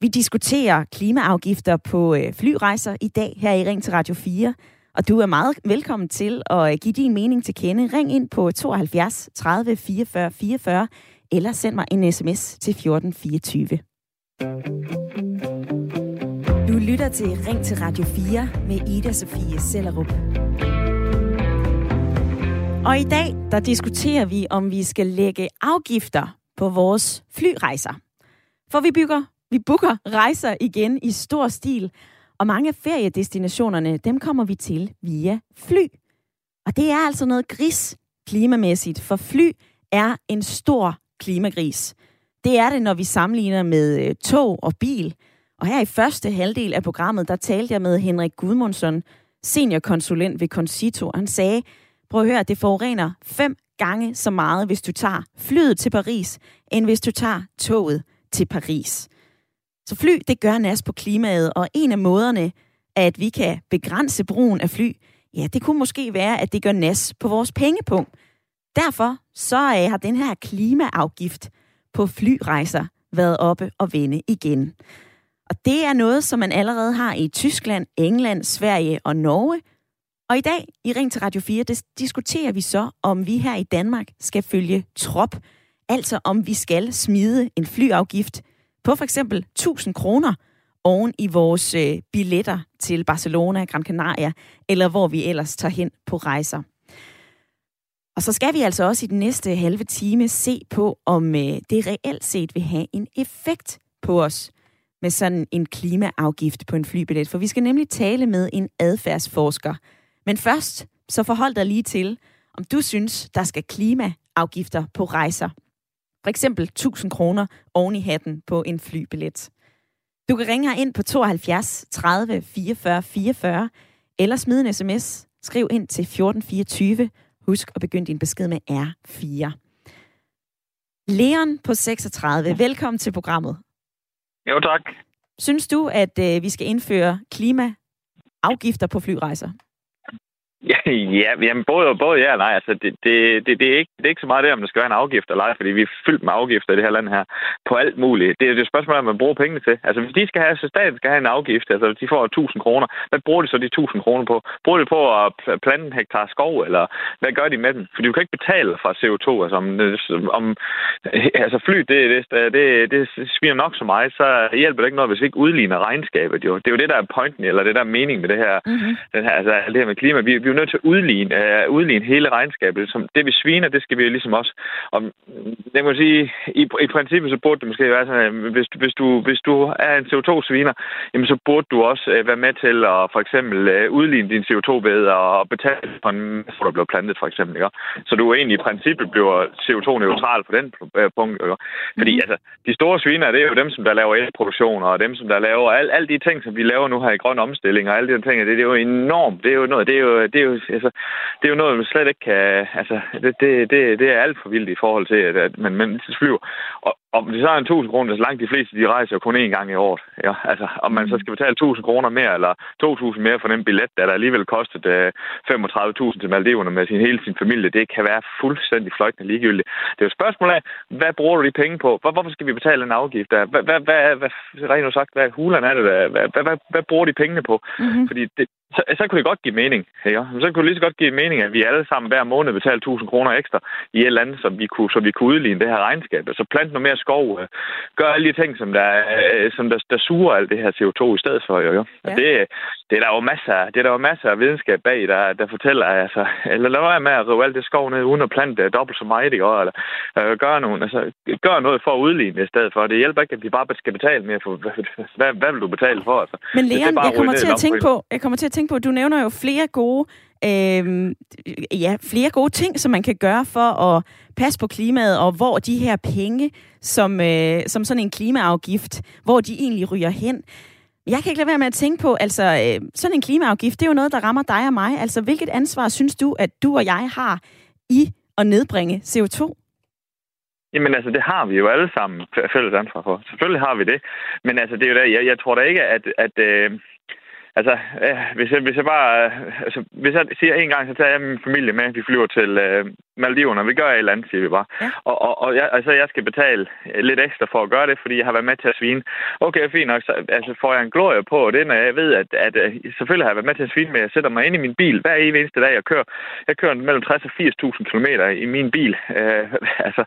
Speaker 1: Vi diskuterer klimaafgifter på øh, flyrejser i dag her i Ring til Radio 4. Og du er meget velkommen til at øh, give din mening til kende. Ring ind på 72 30 44 44, eller send mig en sms til 1424. Du lytter til Ring til Radio 4 med Ida Sofie Sellerup. Og i dag, der diskuterer vi, om vi skal lægge afgifter på vores flyrejser. For vi bygger, vi booker rejser igen i stor stil, og mange af feriedestinationerne, dem kommer vi til via fly. Og det er altså noget gris klimamæssigt, for fly er en stor klimagris. Det er det, når vi sammenligner med øh, tog og bil. Og her i første halvdel af programmet, der talte jeg med Henrik Gudmundsson, seniorkonsulent ved Concito. Han sagde, prøv at høre, det forurener fem gange så meget, hvis du tager flyet til Paris, end hvis du tager toget til Paris. Så fly, det gør nas på klimaet, og en af måderne, at vi kan begrænse brugen af fly, ja, det kunne måske være, at det gør nas på vores pengepunkt. Derfor så øh, har den her klimaafgift på flyrejser været oppe og vende igen. Og det er noget, som man allerede har i Tyskland, England, Sverige og Norge. Og i dag i Ring til Radio 4, det diskuterer vi så, om vi her i Danmark skal følge trop. Altså om vi skal smide en flyafgift på for eksempel 1000 kroner oven i vores øh, billetter til Barcelona, Gran Canaria, eller hvor vi ellers tager hen på rejser. Og så skal vi altså også i den næste halve time se på, om øh, det reelt set vil have en effekt på os med sådan en klimaafgift på en flybillet. For vi skal nemlig tale med en adfærdsforsker. Men først, så forhold dig lige til, om du synes, der skal klimaafgifter på rejser. For eksempel 1000 kroner oven i hatten på en flybillet. Du kan ringe her ind på 72 30 44 44, eller smide en sms. Skriv ind til 1424. Husk at begynde din besked med R4. Leon på 36, velkommen til programmet.
Speaker 7: Jo, tak.
Speaker 1: Synes du, at øh, vi skal indføre klimaafgifter på flyrejser?
Speaker 7: Ja, ja jamen både, både ja og nej. Altså, det, det, det, det, er ikke, det er ikke så meget det, om der skal være en afgift eller ej, fordi vi er fyldt med afgifter i det her land her på alt muligt. Det er det spørgsmål, om man bruger pengene til. Altså, hvis de skal have, så staten skal have en afgift, altså hvis de får 1000 kroner, hvad bruger de så de 1000 kroner på? Bruger de på at plante en hektar skov, eller hvad gør de med den? For du kan ikke betale fra CO2. Altså, om, om altså fly, det, det, det, det sviger nok så meget, så hjælper det ikke noget, hvis vi ikke udligner regnskabet. Jo. Det er jo det, der er pointen, eller det der er meningen med det her, mm-hmm. den her altså, det her med klima. Vi, vi jo nødt til at udligne, uh, udligne hele regnskabet. Som det, vi sviner, det skal vi ligesom også... Og det må sige, i, i princippet så burde det måske være sådan, at hvis, hvis, du, hvis du er en CO2-sviner, jamen så burde du også uh, være med til at for eksempel uh, udligne din CO2 ved at betale for en hvor der bliver plantet, for eksempel. Ikke? Så du egentlig i princippet bliver CO2-neutral på den uh, punkt. Ikke? Fordi mm. altså, de store sviner, det er jo dem, som der laver elproduktion, og dem, som der laver alle al de ting, som vi laver nu her i grøn omstilling, og alle de ting, det, det er jo enormt. Det er jo noget, det er jo, det er jo altså, det er jo noget, man slet ikke kan... Altså, det, det, det, det er alt for vildt i forhold til, at, at man, man flyver. Og, om det så er en 1000 kroner, så langt de fleste, de rejser jo kun én gang i året. Ja, altså, om man så skal betale 1000 kroner mere, eller 2000 mere for den billet, der, der alligevel kostet uh, 35.000 til Maldiverne med sin, hele sin familie, det kan være fuldstændig fløjtende ligegyldigt. Det er jo et spørgsmål af, hvad bruger du de penge på? Hvor, hvorfor skal vi betale en afgift? Der? Hvad, hvad, hvad, hvad, rent sagt, hvad hulen er det der? Hvad, hvad, hvad, hvad bruger de pengene på? Mm-hmm. Fordi det, så, så kunne det godt give mening. Ja. Så kunne det lige så godt give mening, at vi alle sammen hver måned betaler 1000 kroner ekstra i et eller andet, som vi kunne, så vi kunne udligne det her regnskab. Så plant noget mere skov, øh, gør alle de ting, som der, øh, som der, der suger alt det her CO2 i stedet for. Jo, jo. Ja. Det, det, er der jo masser, det er der jo masser af videnskab bag, der, der fortæller, altså, eller lad være med at rive alt det skov ned, uden at plante dobbelt så meget, ikke? eller øh, gøre, nogen, altså, gør noget for at udligne det i stedet for. Det hjælper ikke, at vi bare skal betale mere for, hvad, hvad, hvad vil du betale for? Altså?
Speaker 1: Men Leon, jeg kommer til at tænke på, jeg kommer til at tænke på, du nævner jo flere gode øh, ja, flere gode ting, som man kan gøre for at passe på klimaet, og hvor de her penge, som, øh, som sådan en klimaafgift, hvor de egentlig ryger hen. Jeg kan ikke lade være med at tænke på, altså øh, sådan en klimaafgift, det er jo noget, der rammer dig og mig. Altså hvilket ansvar synes du, at du og jeg har i at nedbringe CO2?
Speaker 7: Jamen altså, det har vi jo alle sammen fælles ansvar for. Selvfølgelig har vi det. Men altså, det er jo der, jeg, jeg tror da ikke, at, at øh, altså, øh, hvis, jeg, hvis jeg bare... Øh, altså, hvis jeg siger en gang, så tager jeg min familie med. Vi flyver til øh, Maldiverne. Vi gør et eller andet, siger vi bare. Ja. Og, og, og jeg, altså, jeg skal betale lidt ekstra for at gøre det, fordi jeg har været med til at svine. Okay, fint nok. Så, altså, får jeg en glorie på det, når jeg ved, at, at, at selvfølgelig har jeg været med til at svine, men jeg sætter mig ind i min bil hver eneste dag. Jeg kører, jeg kører mellem 60 og 80.000 km i min bil. Øh, altså,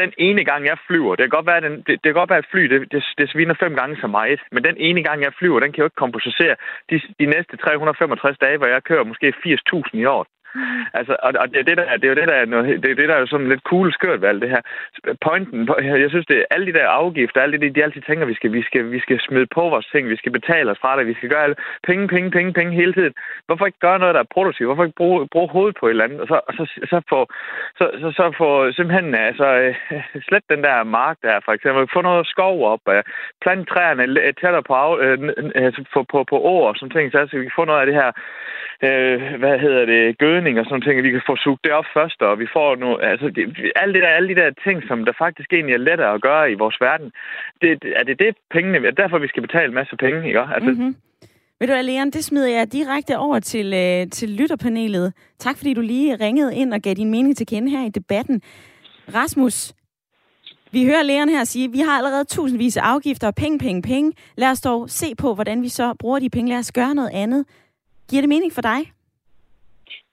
Speaker 7: den ene gang, jeg flyver, det kan godt være, den, det, det kan godt være at fly, det, det, det sviner fem gange så meget, men den ene gang, jeg flyver, den kan jo ikke kompensere de, de næste 365 dage, hvor jeg kører måske 80.000 i år. Altså, og, og det, er det, der, det er jo det, der er, noget, det er det, der er sådan lidt cool skørt ved alt det her. Pointen, jeg synes, det er alle de der afgifter, alle de, de altid tænker, vi skal, vi skal, vi skal smide på vores ting, vi skal betale os fra det, vi skal gøre alle penge, penge, penge, penge hele tiden. Hvorfor ikke gøre noget, der er produktivt? Hvorfor ikke bruge, bruge hovedet på et eller andet? Og så, og så, så, få, så, så, så få simpelthen øh, altså, øh, slet den der mark der, for eksempel. Få noget skov op, øh, plante træerne øh, tættere på, af, øh, altså, på, på, på, på år og sådan ting, så vi kan få noget af det her, øh, hvad hedder det, gøden gødning og sådan ting, at vi kan få sugt det op først, og vi får nu, altså det, alle, det der, alle de der ting, som der faktisk egentlig er lettere at gøre i vores verden, det, er det det pengene, er derfor vi skal betale en masse penge, ikke? Altså, mm-hmm.
Speaker 1: Ved du, Leon, det smider jeg direkte over til, øh, til lytterpanelet. Tak fordi du lige ringede ind og gav din mening til kende her i debatten. Rasmus, vi hører lægerne her sige, at vi har allerede tusindvis af afgifter og penge, penge, penge. Lad os dog se på, hvordan vi så bruger de penge. Lad os gøre noget andet. Giver det mening for dig?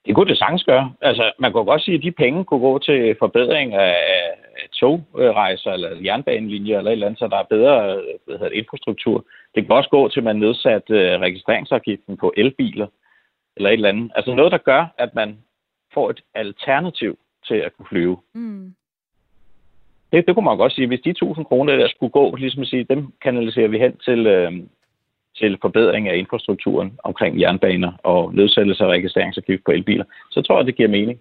Speaker 2: Det kunne det sagtens gøre. Altså, man kunne godt sige, at de penge kunne gå til forbedring af togrejser eller jernbanelinjer eller et eller andet, så der er bedre hvad hedder det, infrastruktur. Det kan også gå til, at man nedsat øh, registreringsafgiften på elbiler eller et eller andet. Altså noget, der gør, at man får et alternativ til at kunne flyve. Mm. Det, det kunne man godt sige. Hvis de 1000 kroner, der skulle gå, ligesom at sige, dem kanaliserer vi hen til, øh, til forbedring af infrastrukturen omkring jernbaner og nedsættelse af registreringsafgift på elbiler, så tror jeg, det giver mening.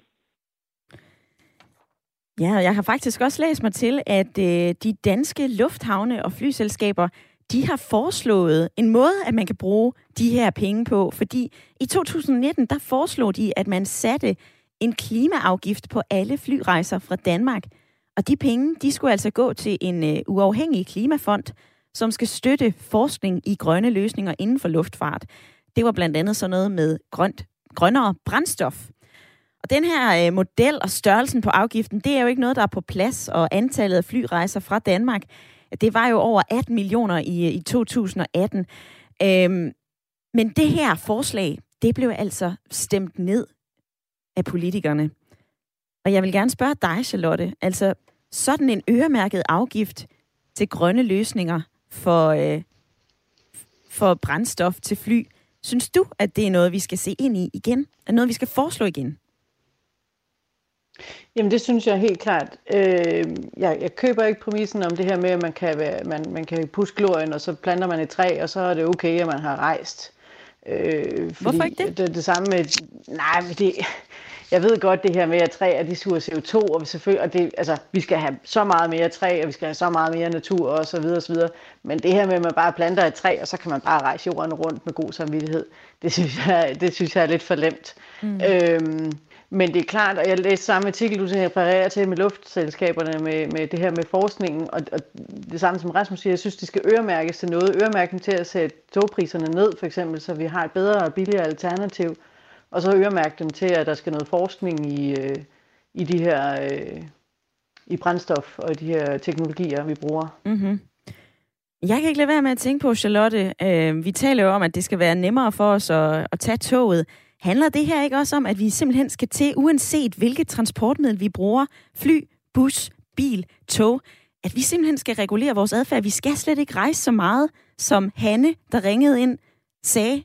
Speaker 1: Ja, jeg har faktisk også læst mig til, at øh, de danske lufthavne og flyselskaber, de har foreslået en måde, at man kan bruge de her penge på, fordi i 2019, der foreslog de, at man satte en klimaafgift på alle flyrejser fra Danmark. Og de penge, de skulle altså gå til en øh, uafhængig klimafond, som skal støtte forskning i grønne løsninger inden for luftfart. Det var blandt andet sådan noget med grønt, grønnere brændstof. Og den her øh, model og størrelsen på afgiften, det er jo ikke noget, der er på plads, og antallet af flyrejser fra Danmark, det var jo over 18 millioner i, øh, i 2018. Øhm, men det her forslag, det blev altså stemt ned af politikerne. Og jeg vil gerne spørge dig, Charlotte, altså sådan en øremærket afgift til grønne løsninger, for, øh, for brændstof til fly. Synes du, at det er noget, vi skal se ind i igen? Er noget, vi skal foreslå igen?
Speaker 3: Jamen det synes jeg helt klart. Øh, jeg, jeg køber ikke præmissen om det her med, at man kan, være, man, man kan puske glorien, og så planter man et træ, og så er det okay, at man har rejst.
Speaker 1: Øh, Hvorfor ikke det?
Speaker 3: Det, det samme med... Nej, det, jeg ved godt det her med, at træer de suger CO2, og, vi selvfølgelig, og det, altså, vi skal have så meget mere træ, og vi skal have så meget mere natur, og så videre, og så videre. Men det her med, at man bare planter et træ, og så kan man bare rejse jorden rundt med god samvittighed, det synes jeg, det synes jeg er lidt for lemt. Mm. Øhm, men det er klart, og jeg læste samme artikel, du refererer til med luftselskaberne, med, med det her med forskningen, og, og det samme som Rasmus siger, jeg synes, de skal øremærkes til noget. Øremærke dem til at sætte togpriserne ned, for eksempel, så vi har et bedre og billigere alternativ og så øremærke dem til, at der skal noget forskning i, øh, i de her øh, i brændstof og de her teknologier, vi bruger.
Speaker 1: Mm-hmm. Jeg kan ikke lade være med at tænke på, Charlotte, øh, vi taler jo om, at det skal være nemmere for os at, at tage toget. Handler det her ikke også om, at vi simpelthen skal til, uanset hvilket transportmiddel vi bruger, fly, bus, bil, tog, at vi simpelthen skal regulere vores adfærd. Vi skal slet ikke rejse så meget, som Hanne, der ringede ind, sagde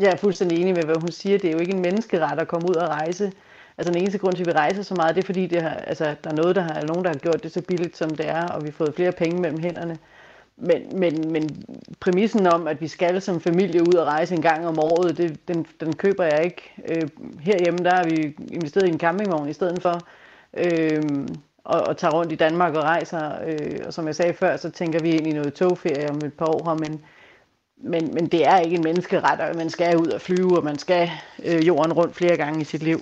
Speaker 3: jeg er fuldstændig enig med, hvad hun siger. Det er jo ikke en menneskeret at komme ud og rejse. Altså den eneste grund til, at vi rejser så meget, det er fordi, det har, altså, der er noget, der har, nogen, der har gjort det så billigt, som det er, og vi har fået flere penge mellem hænderne. Men, men, men præmissen om, at vi skal som familie ud og rejse en gang om året, det, den, den køber jeg ikke. Øh, herhjemme, der har vi investeret i en campingvogn i stedet for. Øh, og, og tager rundt i Danmark og rejser. Øh, og som jeg sagde før, så tænker vi ind i noget togferie om et par år her, men, men, men det er ikke en menneskeret, at man skal ud og flyve, og man skal øh, jorden rundt flere gange i sit liv.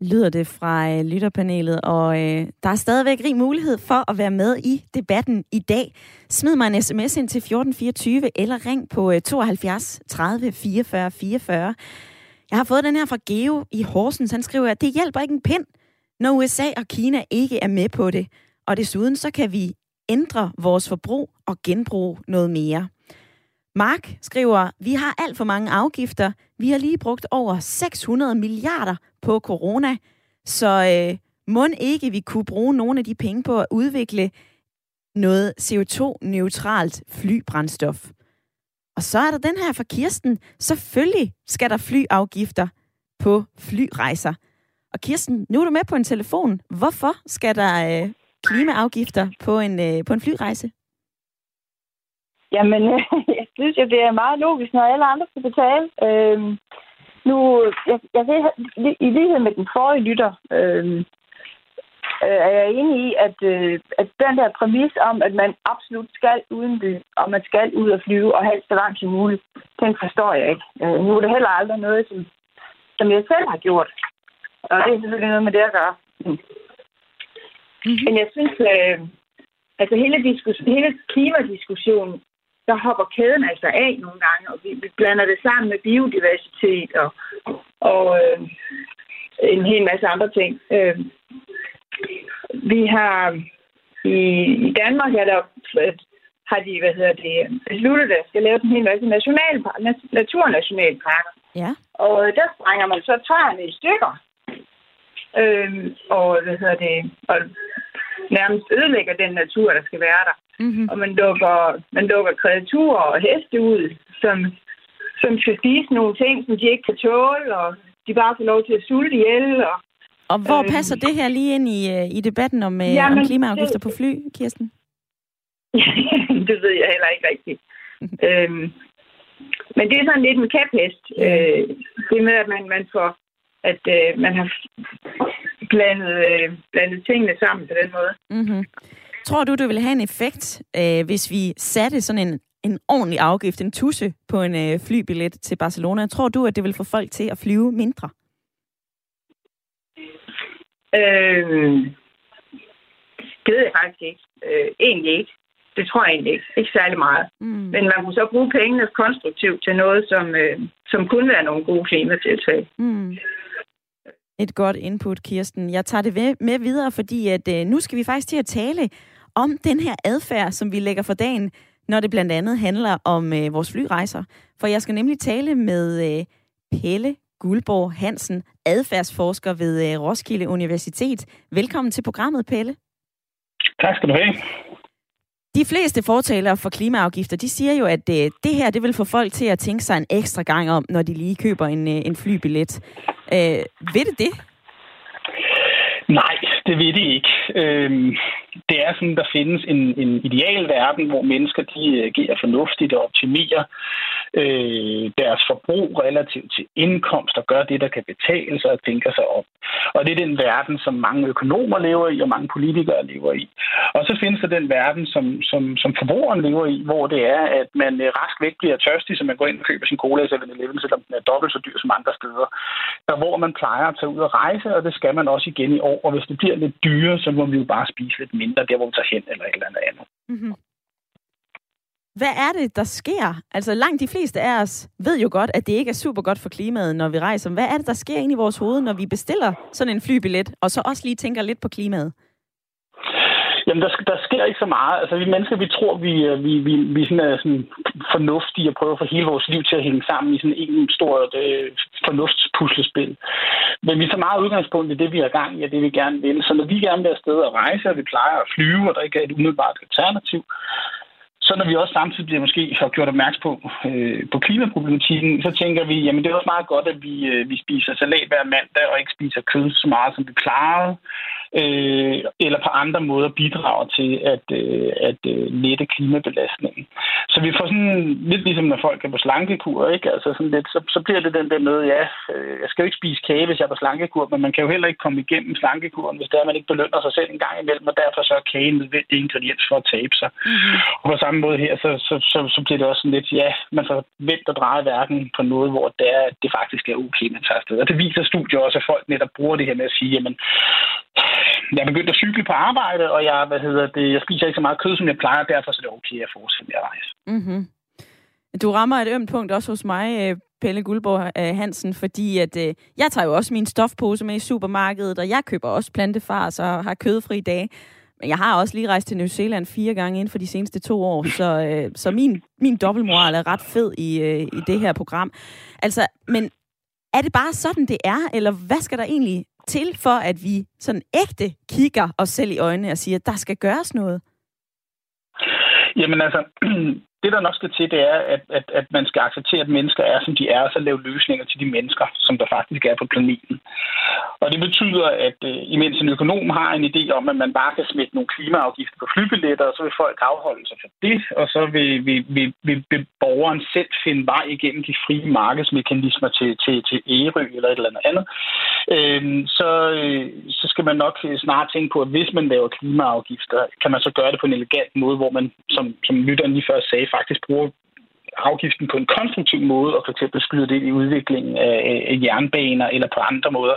Speaker 1: lyder det fra øh, lytterpanelet, og øh, der er stadigvæk rig mulighed for at være med i debatten i dag. Smid mig en sms ind til 1424, eller ring på øh, 72 30 44 44. Jeg har fået den her fra Geo i Horsens. Han skriver, at det hjælper ikke en pind, når USA og Kina ikke er med på det. Og desuden så kan vi ændre vores forbrug og genbruge noget mere. Mark skriver, vi har alt for mange afgifter. Vi har lige brugt over 600 milliarder på corona, så øh, må ikke vi kunne bruge nogle af de penge på at udvikle noget CO2-neutralt flybrændstof. Og så er der den her fra Kirsten. Selvfølgelig skal der flyafgifter på flyrejser. Og Kirsten, nu er du med på en telefon. Hvorfor skal der øh, klimaafgifter på en, øh, på en flyrejse?
Speaker 8: Jamen, jeg synes jo, det er meget logisk, når alle andre skal betale. Øh, nu, jeg, jeg ved, i lighed med den forrige lytter, øh, øh, er jeg enig i, at, øh, at den der præmis om, at man absolut skal uden by, og man skal ud og flyve, og helst så langt som muligt, den forstår jeg ikke. Øh, nu er det heller aldrig noget, som, som jeg selv har gjort. Og det er selvfølgelig noget med det at gøre. Mm-hmm. Men jeg synes, øh, altså hele, diskus- hele klimadiskussionen, der hopper kæden altså af nogle gange, og vi, vi blander det sammen med biodiversitet og, og øh, en hel masse andre ting. Øh, vi har i, i Danmark er der, har de, hvad hedder det, besluttet, at der skal lave en hel masse nationalpark, naturnationalparker.
Speaker 1: Ja.
Speaker 8: Og der sprænger man så træerne i stykker. Øh, og hvad hedder det, og nærmest ødelægger den natur, der skal være der. Mm-hmm. Og man lukker, man lukker kreaturer og heste ud, som, som skal spise nogle ting, som de ikke kan tåle, og de bare får lov til at sulte ihjel. Og,
Speaker 1: og hvor øh, passer det her lige ind i, øh, i debatten om, øh, jamen, om klimaafgifter det, på fly, Kirsten?
Speaker 8: det ved jeg heller ikke rigtigt. øhm, men det er sådan lidt en kæphest. Øh, det med, at man, man får at øh, man har blandet, øh, blandet tingene sammen på den måde.
Speaker 1: Mm-hmm. Tror du, det vil have en effekt, øh, hvis vi satte sådan en, en ordentlig afgift, en tusse på en øh, flybillet til Barcelona? Tror du, at det vil få folk til at flyve mindre?
Speaker 8: Øh, det ved jeg faktisk ikke. Øh, egentlig ikke. Det tror jeg egentlig ikke. Ikke særlig meget. Mm. Men man kunne så bruge pengene konstruktivt til noget, som, øh, som kunne være nogle gode klimatiltag. Mm.
Speaker 1: Et godt input, Kirsten. Jeg tager det med videre, fordi at, øh, nu skal vi faktisk til at tale om den her adfærd, som vi lægger for dagen, når det blandt andet handler om øh, vores flyrejser. For jeg skal nemlig tale med øh, Pelle Guldborg Hansen, adfærdsforsker ved øh, Roskilde Universitet. Velkommen til programmet, Pelle.
Speaker 9: Tak skal du have.
Speaker 1: De fleste fortalere for klimaafgifter, de siger jo, at det, det her det vil få folk til at tænke sig en ekstra gang om, når de lige køber en, øh, en flybillet. Øh, ved det det?
Speaker 9: Nej, det ved det ikke. Øhm, det er sådan, der findes en, en ideal verden, hvor mennesker de øh, agerer fornuftigt og optimerer øh, deres forbrug relativt til indkomst og gør det, der kan betale sig og tænker sig om. Og det er den verden, som mange økonomer lever i og mange politikere lever i. Og så findes der den verden, som, som, som forbrugeren lever i, hvor det er, at man øh, rask væk bliver tørstig, så man går ind og køber sin cola i 7-Eleven, selvom den er dobbelt så dyr som andre steder. Og hvor man plejer at tage ud og rejse, og det skal man også igen i år. Og hvis det bliver lidt dyrere, så må vi jo bare spise lidt mindre der, hvor vi tager hen eller et eller andet. Mm-hmm.
Speaker 1: Hvad er det, der sker? Altså langt de fleste af os ved jo godt, at det ikke er super godt for klimaet, når vi rejser. Hvad er det, der sker ind i vores hoved, når vi bestiller sådan en flybillet, og så også lige tænker lidt på klimaet?
Speaker 9: Jamen, der, der sker ikke så meget. Altså, vi mennesker, vi tror, vi, øh, vi, vi, vi sådan er sådan fornuftige og prøver at få hele vores liv til at hænge sammen i sådan en stor øh, fornuftspuslespil. Men vi tager meget udgangspunkt i det, vi har gang i, og det vi gerne vil. Så når vi gerne vil afsted og rejse, og vi plejer at flyve, og der ikke er et umiddelbart alternativ, så når vi også samtidig bliver måske har gjort opmærksom på, øh, på klimaproblematikken, så tænker vi, jamen det er også meget godt, at vi, øh, vi spiser salat hver mandag og ikke spiser kød så meget, som vi plejede, øh, eller på andre måder bidrager til at, øh, at øh, lette klimabelastningen. så vi får sådan lidt ligesom, når folk er på slankekur, ikke? Altså sådan lidt, så, så bliver det den der med, ja, øh, jeg skal jo ikke spise kage, hvis jeg er på slankekur, men man kan jo heller ikke komme igennem slankekuren, hvis det er, man ikke belønner sig selv en gang imellem, og derfor så er en nødvendig ingrediens for at tabe sig. Mm-hmm. Og på samme måde her, så, så, så, så bliver det også sådan lidt, ja, man får vendt og dreje verden på noget, hvor det, er, det faktisk er okay, man tager afsted. Og det viser studier også, at folk netop bruger det her med at sige, jamen, jeg er begyndt at cykle på arbejde, og jeg, hvad hedder det, jeg spiser ikke så meget kød, som jeg plejer, derfor så er det okay at fortsætte med at rejse.
Speaker 1: Mm-hmm. Du rammer et ømt punkt også hos mig, øh, Pelle Guldborg øh, Hansen, fordi at øh, jeg tager jo også min stofpose med i supermarkedet, og jeg køber også plantefars og har kødfri dage. Men jeg har også lige rejst til New Zealand fire gange inden for de seneste to år, så, øh, så min, min dobbeltmoral er ret fed i, øh, i det her program. Altså, men er det bare sådan, det er, eller hvad skal der egentlig til, for at vi sådan ægte kigger os selv i øjnene og siger, at der skal gøres noget?
Speaker 9: Jamen altså, det, der nok skal til, det er, at, at, at man skal acceptere, at mennesker er, som de er, og så lave løsninger til de mennesker, som der faktisk er på planeten. Og det betyder, at øh, imens en økonom har en idé om, at man bare kan smide nogle klimaafgifter på flybilletter, så vil folk afholde sig for det, og så vil, vil, vil, vil, vil borgeren selv finde vej igennem de frie markedsmekanismer til, til, til Ærø eller et eller andet andet. Øhm, øh, så, så skal man nok snart tænke på, at hvis man laver klimaafgifter, kan man så gøre det på en elegant måde, hvor man, som, som lytteren lige før sagde, faktisk bruger afgiften på en konstruktiv måde, og for eksempel skyder det i udviklingen af, af jernbaner eller på andre måder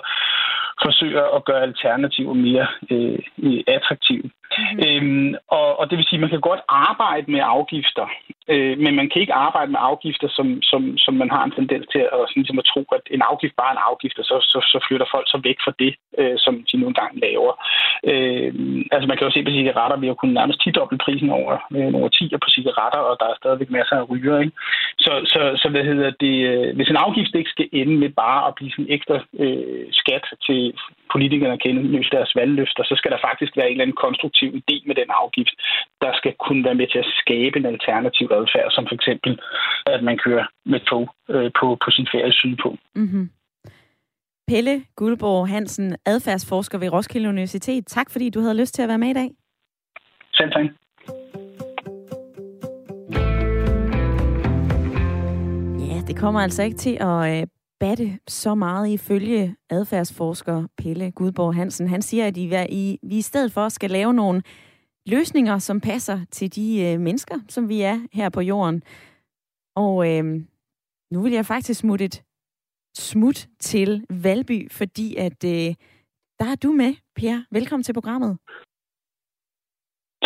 Speaker 9: forsøger at gøre alternativer mere øh, attraktive. Mm-hmm. Øhm, og, og det vil sige, at man kan godt arbejde med afgifter, øh, men man kan ikke arbejde med afgifter, som, som, som man har en tendens til at, sådan, ligesom at tro, at en afgift bare er en afgift, og så, så, så flytter folk så væk fra det, øh, som de nu engang laver. Øh, altså man kan jo se på cigaretter, vi har kunnet nærmest 10 prisen over øh, over 10 på cigaretter, og der er stadigvæk masser af ryger. Ikke? Så, så, så hvad hedder det, øh, hvis en afgift ikke skal ende med bare at blive sådan en ekstra øh, skat til politikerne at kende deres valgløfter, så skal der faktisk være en eller anden konstruktiv idé med den afgift, der skal kunne være med til at skabe en alternativ adfærd, som for eksempel, at man kører med tog øh, på, på sin ferie sydpå.
Speaker 1: Mm-hmm. Pelle Guldborg Hansen, adfærdsforsker ved Roskilde Universitet. Tak fordi du havde lyst til at være med i dag.
Speaker 9: Selv tak.
Speaker 1: Ja, det kommer altså ikke til at øh, batte så meget ifølge adfærdsforsker Pelle Gudborg Hansen. Han siger, at I, vi i stedet for skal lave nogle løsninger, som passer til de øh, mennesker, som vi er her på jorden. Og øh, nu vil jeg faktisk smutte et smut til Valby, fordi at øh, der er du med, Per. Velkommen til programmet.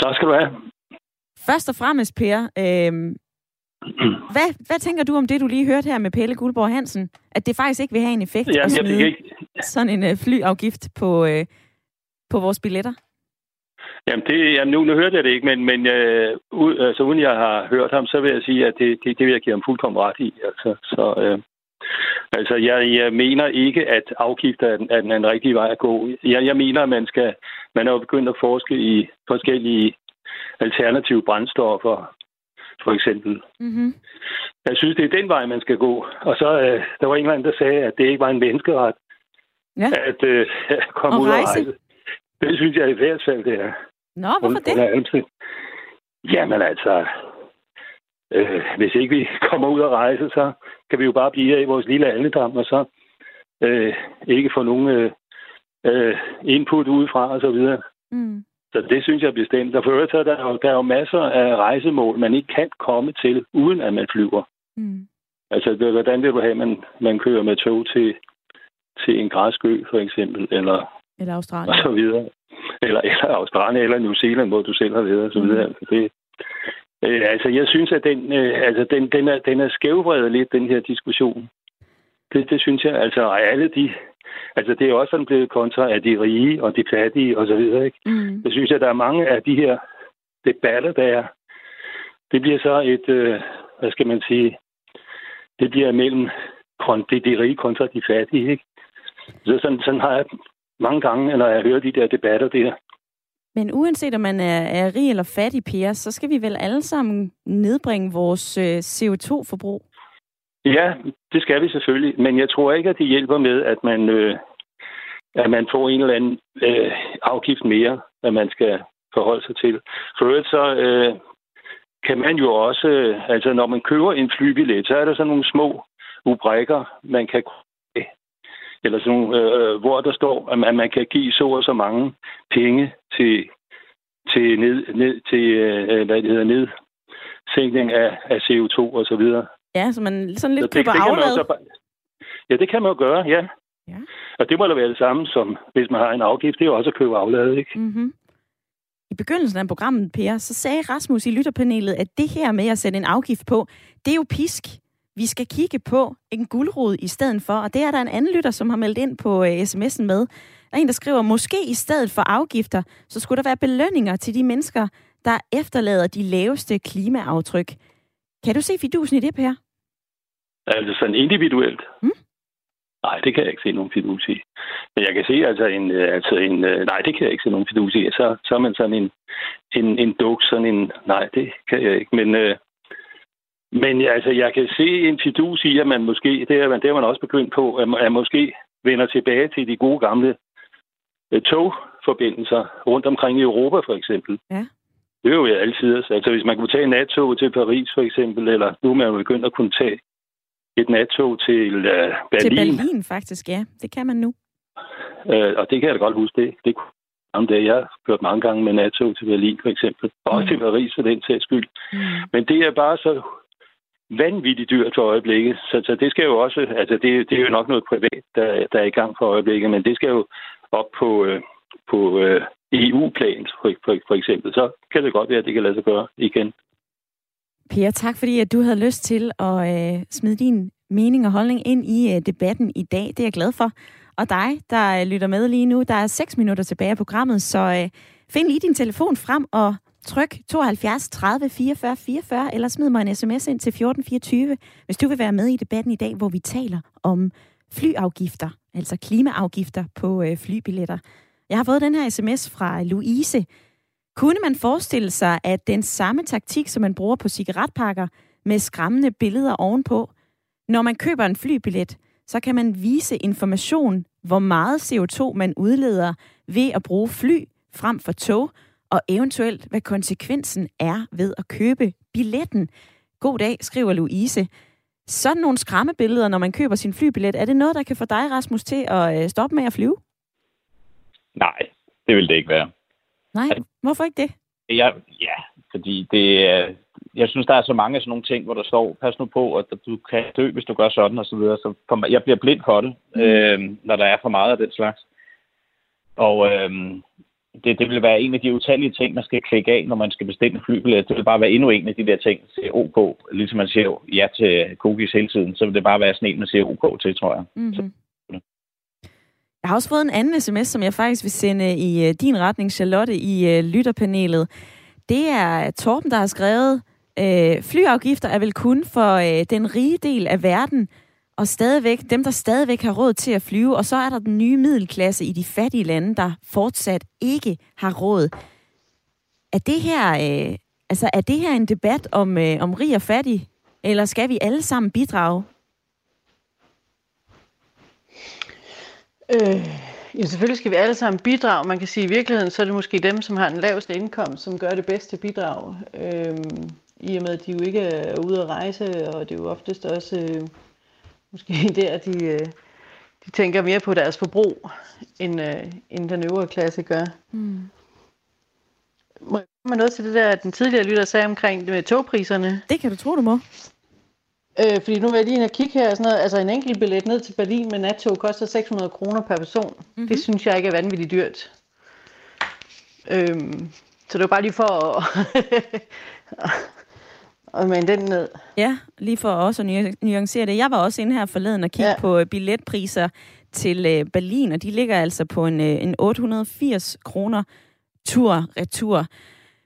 Speaker 10: Tak skal du have.
Speaker 1: Først og fremmest, Per, øh, hvad, hvad tænker du om det, du lige hørte her med Pelle Guldborg Hansen? At det faktisk ikke vil have en effekt
Speaker 10: Jamen,
Speaker 1: at smide
Speaker 10: jeg ikke...
Speaker 1: sådan en uh, flyafgift på, uh, på vores billetter?
Speaker 10: Jamen, det, jamen nu, nu hørte jeg det ikke, men, men uh, ud, altså, uden jeg har hørt ham, så vil jeg sige, at det, det, det vil jeg give ham fuldkommen ret i. Altså, så, uh, altså jeg, jeg mener ikke, at afgifter er den, er den rigtige vej at gå. Jeg, jeg mener, at man skal man er jo begyndt at forske i forskellige alternative brændstoffer, for eksempel. Mm-hmm. Jeg synes, det er den vej, man skal gå. Og så øh, der var en eller anden, der sagde, at det ikke var en menneskeret
Speaker 1: ja.
Speaker 10: at øh, komme ud og rejse. Det synes jeg i hvert fald, det er.
Speaker 1: Nå, hvorfor det?
Speaker 10: Jamen altså, øh, hvis ikke vi kommer ud og rejse, så kan vi jo bare blive i vores lille aldedam, og så øh, ikke få nogen øh, øh, input udefra og så videre. Mm. Så det synes jeg er bestemt. Og for øvrigt, der er, der er jo masser af rejsemål, man ikke kan komme til, uden at man flyver. Mm. Altså, det, hvordan vil du have, at man, man kører med tog til, til en græsø, for eksempel, eller,
Speaker 1: eller Australien.
Speaker 10: Og så videre. Eller, eller Australien, eller New Zealand, hvor du selv har været, og så videre. Mm. Det, øh, altså, jeg synes, at den, øh, altså, den, den, er, den er skævvredet lidt, den her diskussion. Det, det synes jeg. Altså, alle de Altså, det er også sådan blevet kontra af de rige og de fattige og så videre, ikke? Mm. Jeg synes, at der er mange af de her debatter, der er. Det bliver så et, øh, hvad skal man sige, det bliver mellem de, de rige kontra de fattige, ikke? Så sådan, sådan har jeg mange gange, når jeg hører de der debatter der.
Speaker 1: Men uanset om man er, er rig eller fattig, Per, så skal vi vel alle sammen nedbringe vores øh, CO2-forbrug?
Speaker 10: Ja, det skal vi selvfølgelig, men jeg tror ikke, at det hjælper med, at man, øh, at man får en eller anden øh, afgift mere, at man skal forholde sig til. For øvrigt så, øh, kan man jo også, øh, altså når man køber en flybillet, så er der sådan nogle små ubrækker, man kan eller sådan nogle, øh, hvor der står, at man kan give så og så mange penge til, til, ned, ned, til øh, hvad det hedder, nedsænkning af, af CO2 og så videre.
Speaker 1: Ja, så man sådan lidt så det, køber aflad.
Speaker 10: Ja, det kan man jo gøre, ja. ja. Og det må da være det samme som, hvis man har en afgift, det er jo også at købe aflad, ikke?
Speaker 1: Mm-hmm. I begyndelsen af programmet, Per, så sagde Rasmus i lytterpanelet, at det her med at sætte en afgift på, det er jo pisk. Vi skal kigge på en guldrod i stedet for, og det er der en anden lytter, som har meldt ind på uh, sms'en med. Der er en, der skriver, måske i stedet for afgifter, så skulle der være belønninger til de mennesker, der efterlader de laveste klimaaftryk. Kan du se fidusen i det, Per?
Speaker 10: Altså sådan individuelt? Mm? Nej, det kan jeg ikke se nogen fidus i. Men jeg kan se altså en, øh, altså en øh, nej, det kan jeg ikke se nogen fidus i. Så, så er man sådan en, en, en duk, sådan en, nej, det kan jeg ikke. Men, øh, men altså, jeg kan se en fidus i, at man måske, det er man, det er man også begyndt på, at man måske vender tilbage til de gode gamle øh, togforbindelser rundt omkring i Europa, for eksempel. Ja. Det er jo altid. Altså, hvis man kunne tage en nattog til Paris, for eksempel, eller nu er man jo begyndt at kunne tage et nattog til uh, Berlin.
Speaker 1: Til Berlin, faktisk, ja. Det kan man nu.
Speaker 10: Uh, og det kan jeg da godt huske. Det, det om det. Jeg har kørt mange gange med nattog til Berlin, for eksempel. Og mm. til Paris, for den sags skyld. Mm. Men det er bare så vanvittigt dyrt for øjeblikket. Så, så det skal jo også, altså det, det er jo nok noget privat, der, der er i gang for øjeblikket, men det skal jo op på, øh, på øh, EU-plan, for, for, for eksempel. Så kan det godt være, at det kan lade sig gøre igen.
Speaker 1: Per, tak fordi at du havde lyst til at øh, smide din mening og holdning ind i øh, debatten i dag. Det er jeg glad for. Og dig, der øh, lytter med lige nu, der er 6 minutter tilbage af programmet, så øh, find lige din telefon frem og tryk 72 30 44 44, eller smid mig en sms ind til 1424, hvis du vil være med i debatten i dag, hvor vi taler om flyafgifter, altså klimaafgifter på øh, flybilletter. Jeg har fået den her sms fra Louise, kunne man forestille sig, at den samme taktik, som man bruger på cigaretpakker, med skræmmende billeder ovenpå, når man køber en flybillet, så kan man vise information, hvor meget CO2 man udleder ved at bruge fly frem for tog, og eventuelt hvad konsekvensen er ved at købe billetten. God dag, skriver Louise. Sådan nogle skræmmebilleder, når man køber sin flybillet, er det noget, der kan få dig, Rasmus, til at øh, stoppe med at flyve?
Speaker 2: Nej, det vil det ikke være.
Speaker 1: Nej, hvorfor ikke det?
Speaker 2: Jeg, ja, fordi det jeg synes, der er så mange af sådan nogle ting, hvor der står, pas nu på, at du kan dø, hvis du gør sådan og så videre. Så kommer, jeg bliver blind for det, mm. øh, når der er for meget af den slags. Og øh, det, det vil være en af de utallige ting, man skal klikke af, når man skal bestille en flybillet. Det vil bare være endnu en af de der ting, siger OK, ligesom man siger ja til cookies hele tiden, så vil det bare være sådan en, man siger OK til, tror jeg. Mm-hmm. Så
Speaker 1: jeg har også fået en anden sms, som jeg faktisk vil sende øh, i øh, din retning, Charlotte, i øh, lytterpanelet. Det er Torben, der har skrevet, øh, flyafgifter er vel kun for øh, den rige del af verden, og stadigvæk, dem, der stadigvæk har råd til at flyve, og så er der den nye middelklasse i de fattige lande, der fortsat ikke har råd. Er det her, øh, altså, er det her en debat om, øh, om rig og fattig, eller skal vi alle sammen bidrage
Speaker 3: Øh, ja, selvfølgelig skal vi alle sammen bidrage. Man kan sige, at i virkeligheden så er det måske dem, som har den laveste indkomst, som gør det bedste bidrag. Øh, I og med, at de jo ikke er ude at rejse, og det er jo oftest også øh, måske der, de, øh, de tænker mere på deres forbrug, end, øh, end den øvre klasse gør. Mm. Må jeg komme noget til det der, den tidligere lytter sagde omkring det med togpriserne?
Speaker 1: Det kan du tro, du må.
Speaker 3: Øh, fordi nu vil jeg lige og kigge her. Sådan noget, altså en enkelt billet ned til Berlin med nattog koster 600 kroner per person. Mm-hmm. Det synes jeg ikke er vanvittigt dyrt. Øhm, så det var bare lige for at, at mande den ned.
Speaker 1: Ja, lige for også at nuancere det. Jeg var også inde her forleden og kigge ja. på billetpriser til øh, Berlin, og de ligger altså på en, øh, en 880 kroner tur-retur.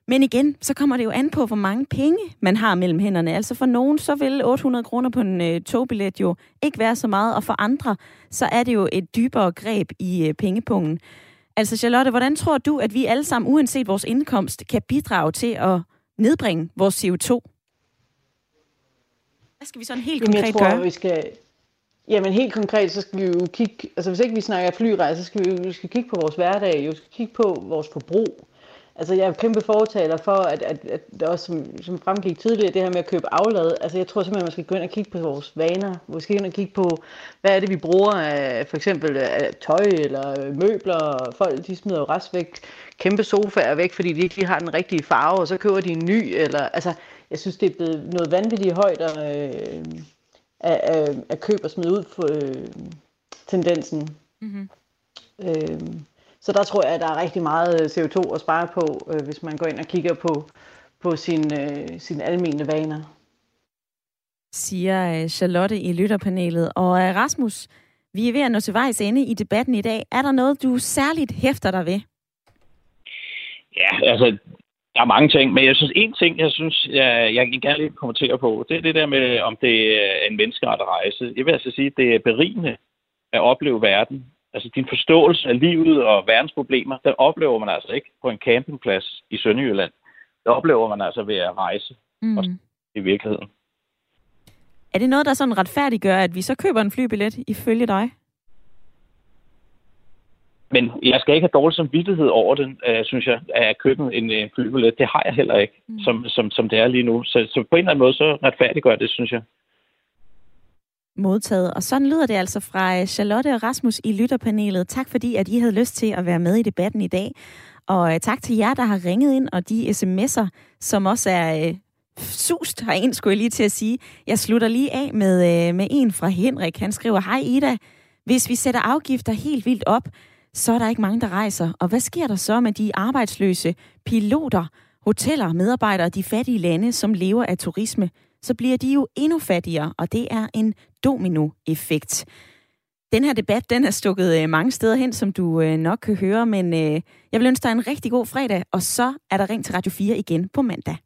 Speaker 1: Men igen, så kommer det jo an på, hvor mange penge man har mellem hænderne. Altså for nogen, så vil 800 kroner på en øh, togbillet jo ikke være så meget, og for andre, så er det jo et dybere greb i øh, pengepungen. Altså Charlotte, hvordan tror du, at vi alle sammen, uanset vores indkomst, kan bidrage til at nedbringe vores CO2? Hvad skal vi sådan helt konkret Jamen, jeg tror, gøre?
Speaker 3: Vi skal, Jamen helt konkret, så skal vi jo kigge, altså hvis ikke vi snakker flyrejse, så skal vi jo vi skal kigge på vores hverdag, vi skal kigge på vores forbrug. Altså, jeg er kæmpe fortaler for, at, at, at det også, som, som fremgik tidligere, det her med at købe aflad. Altså, jeg tror simpelthen, man skal gå ind og kigge på vores vaner. Måske ind og kigge på, hvad er det, vi bruger af for eksempel af tøj eller møbler. Folk, de smider jo rest væk kæmpe sofaer væk, fordi de ikke lige har den rigtige farve, og så køber de en ny. Eller, altså, jeg synes, det er blevet noget vanvittigt højt at, øh, at, at, at købe og smide ud for øh, tendensen. Mm-hmm. Øh, så der tror jeg, at der er rigtig meget øh, CO2 at spare på, øh, hvis man går ind og kigger på, på sin, øh, sine almene vaner.
Speaker 1: Siger øh, Charlotte i lytterpanelet. Og øh, Rasmus, vi er ved at nå til vejs ende i debatten i dag. Er der noget, du særligt hæfter dig ved?
Speaker 2: Ja, altså, der er mange ting, men jeg synes, en ting, jeg synes, jeg, jeg gerne lige kommentere på, det er det der med, om det er en menneskeret rejse. Jeg vil altså sige, at det er berigende at opleve verden Altså din forståelse af livet og verdens problemer, den oplever man altså ikke på en campingplads i Sønderjylland. Det oplever man altså ved at rejse mm. i virkeligheden.
Speaker 1: Er det noget, der sådan retfærdiggør, at vi så køber en flybillet ifølge dig?
Speaker 2: Men jeg skal ikke have dårlig samvittighed over den, uh, synes jeg, at købe en, en flybillet. Det har jeg heller ikke, mm. som, som, som det er lige nu. Så, så på en eller anden måde, så retfærdiggør det, synes jeg
Speaker 1: modtaget. Og sådan lyder det altså fra øh, Charlotte og Rasmus i lytterpanelet. Tak fordi, at I havde lyst til at være med i debatten i dag. Og øh, tak til jer, der har ringet ind, og de sms'er, som også er øh, sust herind, skulle jeg lige til at sige. Jeg slutter lige af med, øh, med en fra Henrik. Han skriver, Hej Ida, hvis vi sætter afgifter helt vildt op, så er der ikke mange, der rejser. Og hvad sker der så med de arbejdsløse piloter, hoteller, medarbejdere de fattige lande, som lever af turisme? Så bliver de jo endnu fattigere, og det er en dominoeffekt. Den her debat, den er stukket øh, mange steder hen, som du øh, nok kan høre, men øh, jeg vil ønske dig en rigtig god fredag, og så er der ring til Radio 4 igen på mandag.